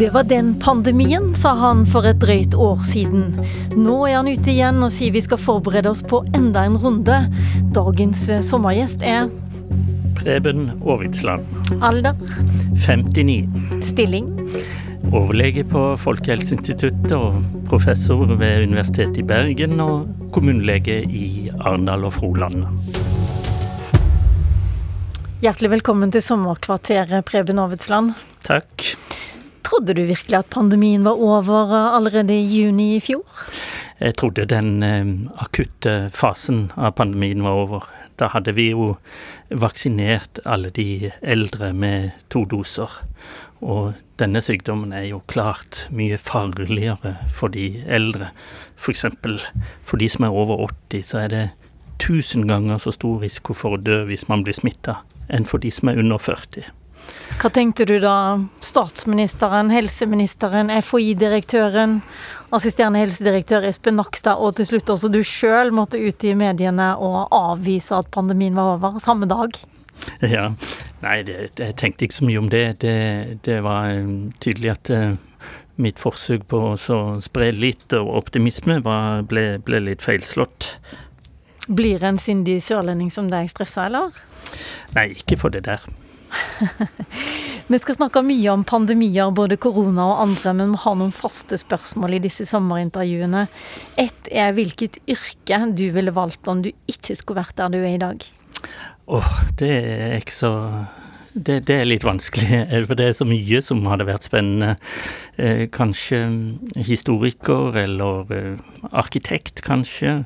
Det var den pandemien, sa han for et drøyt år siden. Nå er han ute igjen og sier vi skal forberede oss på enda en runde. Dagens sommergjest er Preben Aavitsland. Alder? 59. Stilling? Overlege på Folkehelseinstituttet og professor ved Universitetet i Bergen og kommunelege i Arendal og Froland. Hjertelig velkommen til sommerkvarteret, Preben Aavitsland. Takk. Trodde du virkelig at pandemien var over allerede i juni i fjor? Jeg trodde den eh, akutte fasen av pandemien var over. Da hadde vi jo vaksinert alle de eldre med to doser. Og denne sykdommen er jo klart mye farligere for de eldre. F.eks. For, for de som er over 80, så er det tusen ganger så stor risiko for å dø hvis man blir smitta, enn for de som er under 40. Hva tenkte du da statsministeren, helseministeren, FHI-direktøren, assisterende helsedirektør Espen Nakstad og til slutt også du sjøl måtte ut i mediene og avvise at pandemien var over, samme dag? Ja, nei, det, jeg tenkte ikke så mye om det. Det, det var um, tydelig at uh, mitt forsøk på å spre litt optimisme var, ble, ble litt feilslått. Blir en sindig sørlending som deg stressa, eller? Nei, ikke for det der. vi skal snakke mye om pandemier, både korona og andre, men vi har noen faste spørsmål i disse sommerintervjuene. Ett er hvilket yrke du ville valgt om du ikke skulle vært der du er i dag? Åh, oh, det er ikke så det, det, er litt vanskelig, for det er så mye som hadde vært spennende. Eh, kanskje historiker, eller eh, arkitekt, kanskje.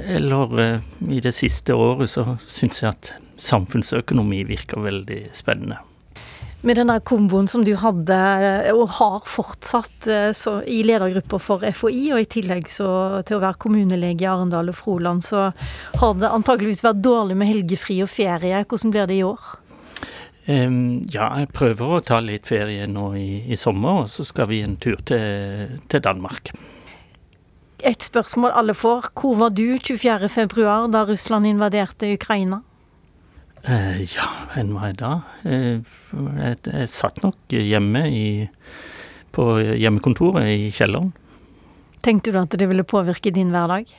Eller eh, i det siste året så syns jeg at samfunnsøkonomi virker veldig spennende. Med den der komboen som du hadde, og har fortsatt så, i ledergruppa for FHI, og i tillegg så, til å være kommunelege i Arendal og Froland, så har det antageligvis vært dårlig med helgefri og ferie. Hvordan blir det i år? Um, ja, jeg prøver å ta litt ferie nå i, i sommer, og så skal vi en tur til, til Danmark. Et spørsmål alle får. Hvor var du 24.2 da Russland invaderte Ukraina? Uh, ja, hvem var jeg da? Uh, jeg, jeg, satt nok hjemme i, på hjemmekontoret i kjelleren. Tenkte du at det ville påvirke din hverdag?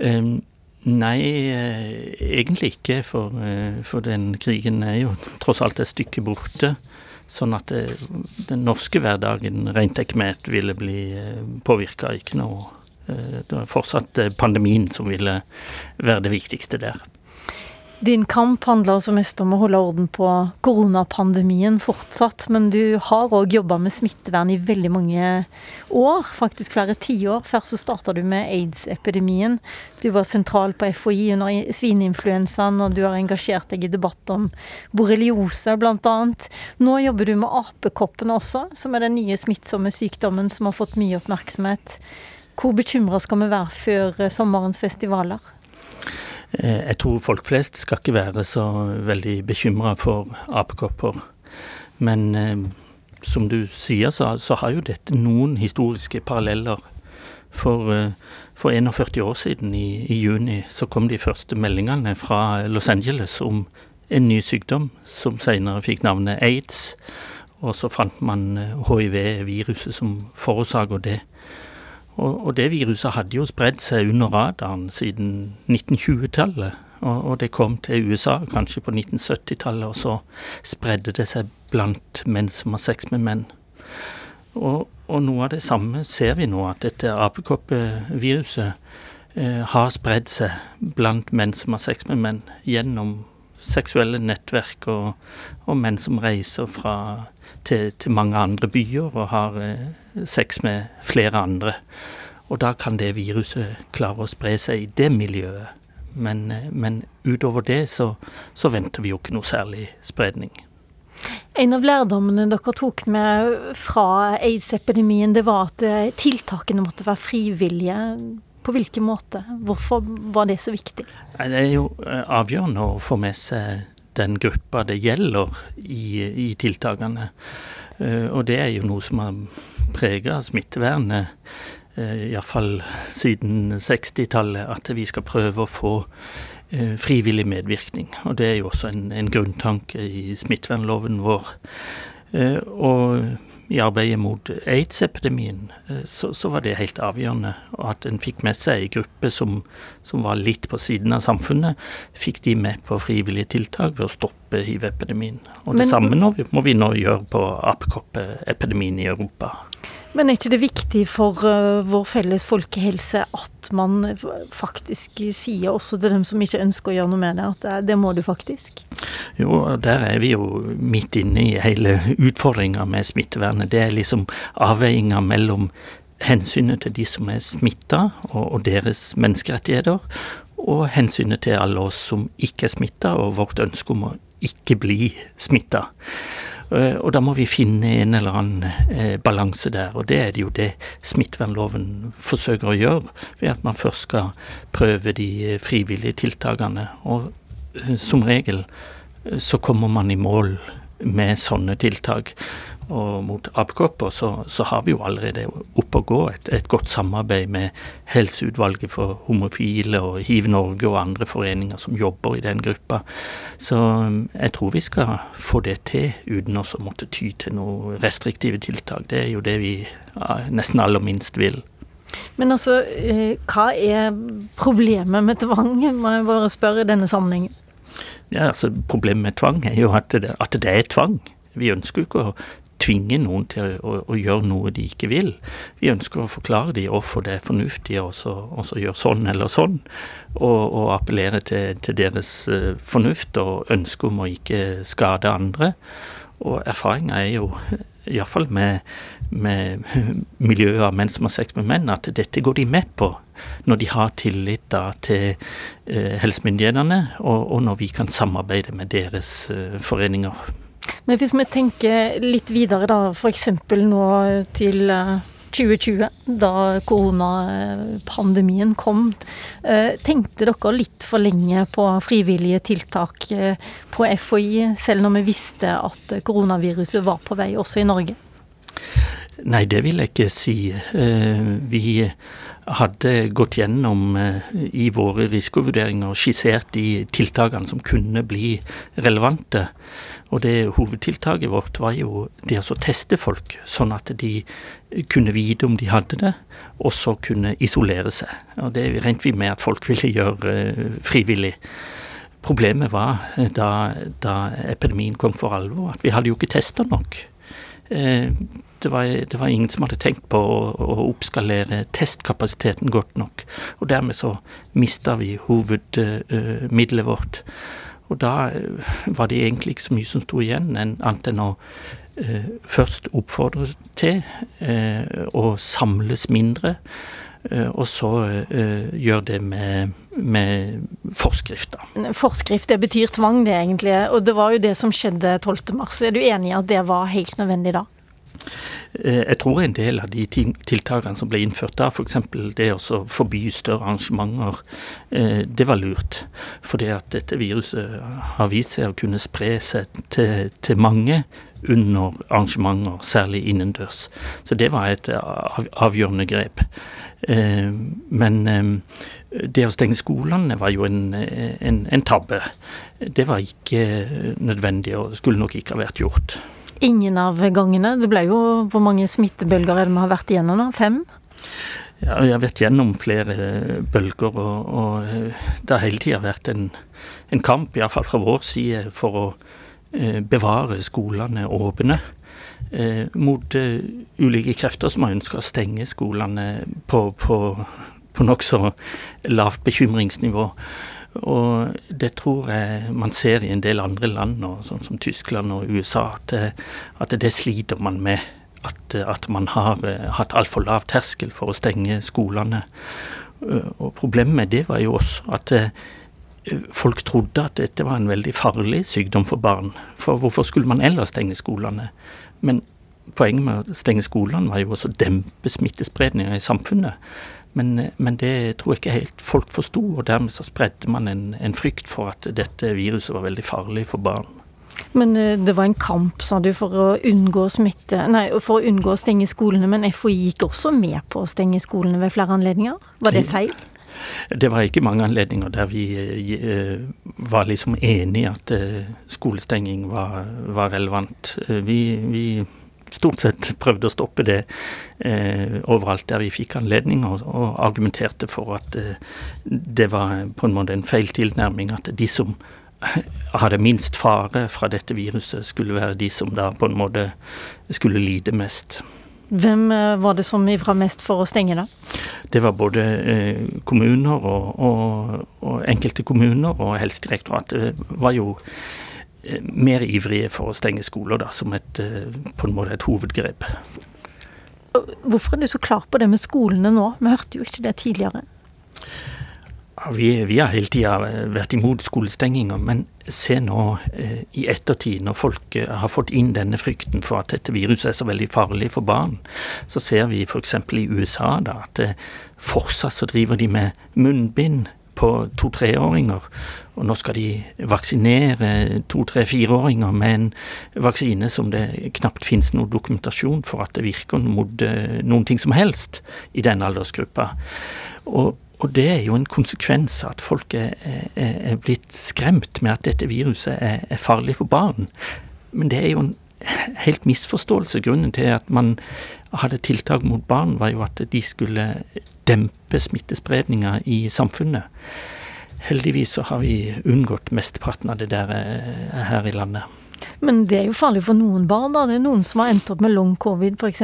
Um, Nei, egentlig ikke. For, for, den krigen er jo tross alt et stykke borte. Sånn at det, den norske hverdagen rent at ville bli påvirka. Ikke noe. Det var fortsatt pandemien som ville være det viktigste der. Din kamp handler altså mest om å holde orden på koronapandemien fortsatt, men du har òg jobba med smittevern i veldig mange år, faktisk flere tiår. Først så starta du med aids-epidemien. Du var sentral på FHI under svineinfluensaen, og du har engasjert deg i debatt om borreliose bl.a. Nå jobber du med apekoppen også, som er den nye smittsomme sykdommen som har fått mye oppmerksomhet. Hvor bekymra skal vi være før sommerens festivaler? Eh, jeg tror folk flest skal ikke være så veldig bekymra for apekopper. Men eh, som du sier, så, så, har jo dette noen historiske paralleller. For, eh, for 41 år siden, i, i, juni, så kom de første meldingene fra Los Angeles om en ny sykdom som senere fikk navnet aids. Og så fant man hiv-viruset som forårsaker det. Og, og, det viruset hadde jo spredd seg under radaren siden 1920-tallet. Og, og, det kom til USA kanskje på 1970-tallet, og så spredde det seg blant menn som har sex med menn. Og, og noe av det samme ser vi nå, at dette apekoppeviruset eh, har spredd seg blant menn som har sex med menn, gjennom seksuelle nettverk og, og menn som reiser fra, til, til, mange andre byer og har eh, sex med flere andre. Og da kan det viruset klare å spre seg i det miljøet. Men, eh, men utover det så, så, venter vi jo ikke noe særlig spredning. En av lærdommene dere tok med fra aids-epidemien, det var at eh, tiltakene måtte være frivillige. På hvilken måte? Hvorfor var det så viktig? Det er jo eh, avgjørende å få med seg den gruppa det gjelder i, i tiltakene. Eh, og det er jo noe som har prega smittevernet, uh, iallfall siden 60-tallet, at vi skal prøve å få frivillig medvirkning. Og det er jo også en, en grunntanke i smittevernloven vår. Og i arbeidet mot aids-epidemien, eh, så, så, var det helt avgjørende. Og at en fikk med seg ei gruppe som, som, var litt på siden av samfunnet, fikk de med på frivillige tiltak ved å stoppe hiv-epidemien. Og det Men, samme nå, må vi nå gjøre på apekoppeepidemien i Europa. Men er ikke det viktig for uh, vår felles folkehelse at man faktisk sier også til dem som ikke ønsker å gjøre noe med det, at det, må du faktisk? Jo, der er vi jo midt inne i hele utfordringa med smittevernet. Det er liksom avveininga mellom hensynet til de som er smitta og deres menneskerettigheter, og hensynet til alle oss som ikke er smitta, og vårt ønske om å ikke bli smitta. Eh, og da må vi finne en eller annen eh, balanse der, og det er det jo det smittevernloven forsøker å gjøre, ved at man først skal prøve de eh, frivillige tiltakene. Og som regel så kommer man i mål med sånne tiltak. Og mot apekopper så, så, har vi jo allerede oppe å gå et, et, godt samarbeid med Helseutvalget for homofile og Hiv Norge og andre foreninger som jobber i den gruppa. Så um, jeg tror vi skal få det til uten å måtte ty til noen restriktive tiltak. Det er jo det vi nesten aller minst vil. Men altså, eh, hva er problemet med tvang, må jeg bare spørre i denne sammenhengen? Ja, altså Problemet med tvang er jo at det, at det er tvang. Vi ønsker jo ikke å tvinge noen til å, å, gjøre noe de ikke vil. Vi ønsker å forklare dem hvorfor det er fornuftig å gjøre sånn eller sånn, og, og appellere til, til, deres uh, fornuft og ønske om å ikke skade andre. Og erfaringa er jo, iallfall med, med miljøet av menn som har sex med menn, at dette går de med på når de har tillit da, til eh, helsemyndighetene, og, og, når vi kan samarbeide med deres eh, foreninger. Men hvis vi tenker litt videre, da, f.eks. nå til 2020, eh, da koronapandemien kom. Eh, tenkte dere litt for lenge på frivillige tiltak eh, på FHI, selv når vi visste at koronaviruset var på vei også i Norge? Nei, det vil jeg ikke si. Vi hadde gått gjennom i våre risikovurderinger og skissert de tiltakene som kunne bli relevante. Og det hovedtiltaket vårt var jo det å teste folk, sånn at de kunne vite om de hadde det, og så kunne isolere seg. Og det regnet vi med at folk ville gjøre frivillig. Problemet var da, da epidemien kom for alvor, at vi hadde jo ikke testa nok. Det var, det var, ingen som hadde tenkt på å, å, oppskalere testkapasiteten godt nok. Og dermed så mista vi hovedmiddelet vårt. Og da var det egentlig ikke så mye som sto igjen, annet enn å eh, først oppfordre til eh, å samles mindre. eh, og så gjøre det med, med forskrifter. Forskrift det betyr tvang, det egentlig. Og det var jo det som skjedde 12.3. Er du enig i at det var helt nødvendig da? Jeg tror en del av de tiltakene som ble innført da, f.eks. det å forby større arrangementer, det var lurt. Fordi at dette viruset har vist seg å kunne spre seg til, til mange under arrangementer, særlig innendørs. Så det var et avgjørende grep. Men det å stenge skolene var jo en, en, en tabbe. Det var ikke nødvendig og skulle nok ikke ha vært gjort. Ingen av gangene. Det ble jo Hvor mange smittebølger er det vi har vært igjennom nå? Fem? Ja, vi har vært gjennom flere bølger, og, og det har hele tida vært en, en kamp, iallfall fra vår side, for å eh, bevare skolene åpne. Eh, mot eh, ulike krefter som har ønska å stenge skolene på, på, på nokså lavt bekymringsnivå. Og det tror jeg man ser i en del andre land, sånn som Tyskland og USA, at, at det sliter man med. At, at man har hatt altfor lav terskel for å stenge skolene. Og problemet med det var jo også at folk trodde at dette var en veldig farlig sykdom for barn. For hvorfor skulle man ellers stenge skolene? Men poenget med å stenge skolene var jo også å dempe smittespredninga i samfunnet. Men, men, det tror jeg ikke helt folk forsto, og dermed så spredte man en, en, frykt for at dette viruset var veldig farlig for barn. Men det var en kamp, sa du, for å unngå smitte, nei, for å unngå å stenge skolene. Men FHI gikk også med på å stenge skolene ved flere anledninger? Var det feil? Det var ikke mange anledninger der vi uh, var liksom enig i at uh, skolestenging var, var relevant. Vi, vi stort sett prøvde å stoppe det eh, overalt der vi fikk anledning, og, og argumenterte for at eh, det var på en måte en feil tilnærming. At de som hadde minst fare fra dette viruset, skulle være de som da på en måte skulle lide mest. Hvem eh, var det som ivra mest for å stenge, da? Det var både eh, kommuner og, og, og, enkelte kommuner, og Helsedirektoratet var jo mer ivrige for å stenge skoler, da, som et, eh, på en måte et hovedgrep. Hvorfor er du så klar på det med skolene nå? Vi hørte jo ikke det tidligere. Ja, vi, vi, har hele tida vært imot skolestenginger, men se nå eh, i ettertid, når folk eh, har fått inn denne frykten for at dette viruset er så veldig farlig for barn, så ser vi f.eks. i USA da, at eh, fortsatt så driver de med munnbind på to-treåringer. Og nå skal de vaksinere to-tre-fireåringer med en vaksine som det knapt finnes noe dokumentasjon for at det virker mot uh, noen ting som helst i den aldersgruppa. Og, og, det er jo en konsekvens av at folk er, er, er, blitt skremt med at dette viruset er, er farlig for barn. Men det er jo en helt misforståelse. Grunnen til at man hadde tiltak mot barn, var jo at de skulle dempe smittespredninga i samfunnet. Heldigvis så har vi unngått mesteparten av det der eh, her i landet. Men det er jo farlig for noen barn, da? Det er noen som har endt opp med long covid f.eks.?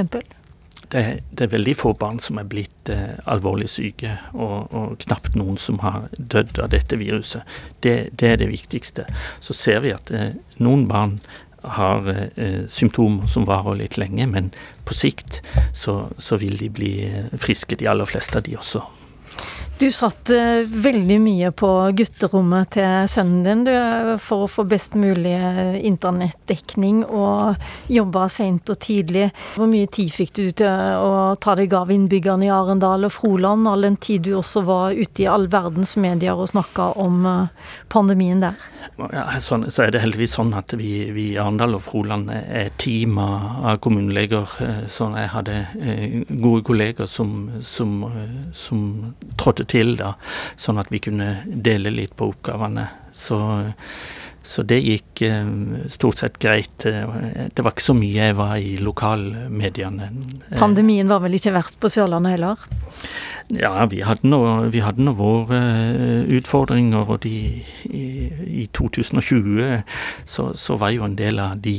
Det, det, er veldig få barn som er blitt eh, alvorlig syke, og, og, knapt noen som har dødd av dette viruset. Det, det er det viktigste. Så ser vi at eh, noen barn har eh, symptomer som varer litt lenge, men på sikt så, så, vil de bli friske, de aller fleste av de også. Du satt uh, veldig mye på gutterommet til sønnen din du, for å få best mulig eh, internettdekning, og jobba seint og tidlig. Hvor mye tid fikk du til å ta deg av innbyggerne i Arendal og Froland, all den tid du også var ute i all verdens medier og snakka om uh, pandemien der? Ja, så, så er det heldigvis sånn at vi, i Arendal og Froland er team av kommuneleger. Så jeg hadde gode kolleger som, som, som trådte til, da, sånn at vi kunne dele litt på oppgavene. Så, så det gikk eh, stort sett greit. Det var ikke så mye jeg var i lokalmediene. Pandemien var vel ikke verst på Sørlandet heller? Ja, vi hadde nå, vi hadde nå våre utfordringer, og de, i, i 2020 så, så, var jo en del av de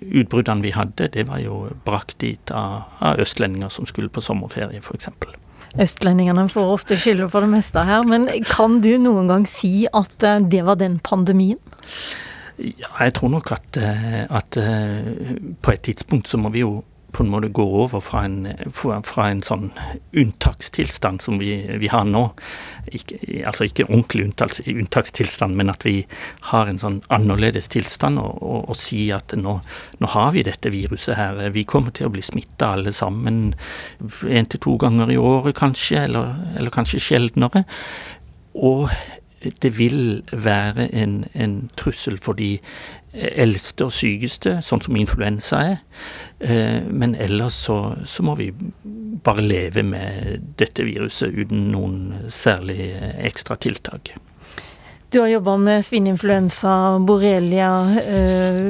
utbruddene vi hadde, det var jo brakt dit av, av østlendinger som skulle på sommerferie, f.eks. Østlendingene får ofte skylda for det meste her, men kan du noen gang si at eh, det var den pandemien? Ja, jeg tror nok at, eh, at eh, på et tidspunkt så må vi jo på en måte gå over fra en, fra en sånn unntakstilstand som vi, vi har nå. Ikke, altså ikke ordentlig unntaks, unntakstilstand, men at vi har en sånn annerledes tilstand og, og, og si at nå, nå, har vi dette viruset her. Vi kommer til å bli smitta alle sammen én til to ganger i året kanskje, eller, eller kanskje sjeldnere. Og det vil være en, en trussel for de eldste og sykeste, sånn som influensa er. Eh, men ellers så, så, må vi bare leve med dette viruset uten noen særlig ekstra tiltak. Du har jobba med svineinfluensa, borrelia, eh,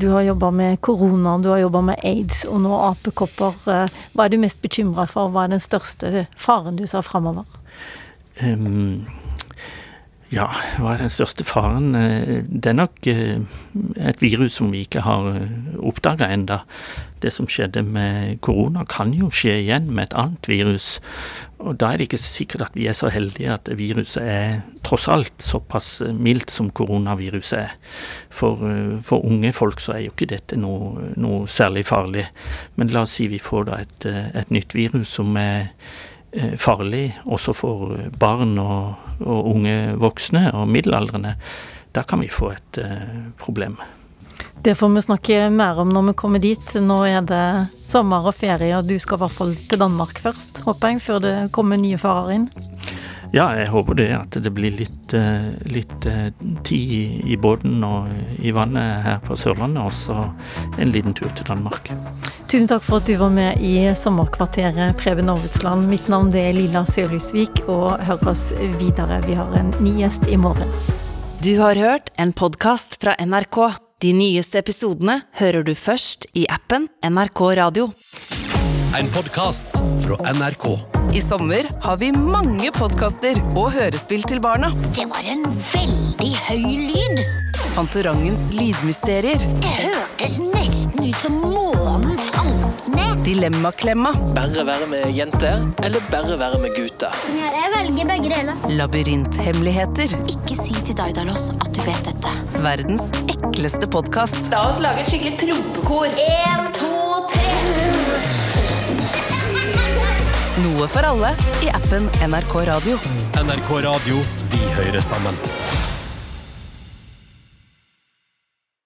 du har jobba med korona, du har jobba med aids og nå apekopper. Eh, hva er du mest bekymra for? Hva er den største faren du ser framover? Um, ja, hva er den største faren? Eh, det er nok eh, et virus som vi ikke har eh, oppdaga enda. Det som skjedde med korona, kan jo skje igjen med et annet virus. Og da er det ikke sikkert at vi er så heldige at viruset er tross alt såpass mildt som koronaviruset er. For, for unge folk så er jo ikke dette noe, noe, særlig farlig. Men la oss si vi får da et, et nytt virus som er farlig også for barn og og unge voksne og middelaldrende, da kan vi få et uh, problem. Det får vi snakke mer om når vi kommer dit. Nå er det sommer og ferie, og du skal i hvert fall til Danmark først, håper jeg, før det kommer nye farer inn? Ja, jeg håper det. At det blir litt, eh, litt eh, tid i båten og i vannet her på Sørlandet, og så en liten tur til Danmark. Tusen takk for at du var med i Sommerkvarteret, Preben Aavitsland. Mitt navn er Lilla Sørhusvik, og hør oss videre. Vi har en ny gjest i morgen. Du har hørt en podkast fra NRK. De nyeste episodene hører du først i appen NRK Radio. En podkast fra NRK. I sommer har vi mange podkaster og hørespill til barna. Det var en veldig høy lyd. Fantorangens lydmysterier. Det hørtes nesten ut som månen falt ned. Dilemmaklemma. Bare være med jenter, eller bare være med gutter? Ja, jeg velger begge deler. Labyrinthemmeligheter. Ikke si til Daidalos at du vet dette. Verdens ekleste podkast. La oss lage et skikkelig prompekor. En, to, Noe for alle i appen NRK Radio. NRK Radio. Vi hører sammen.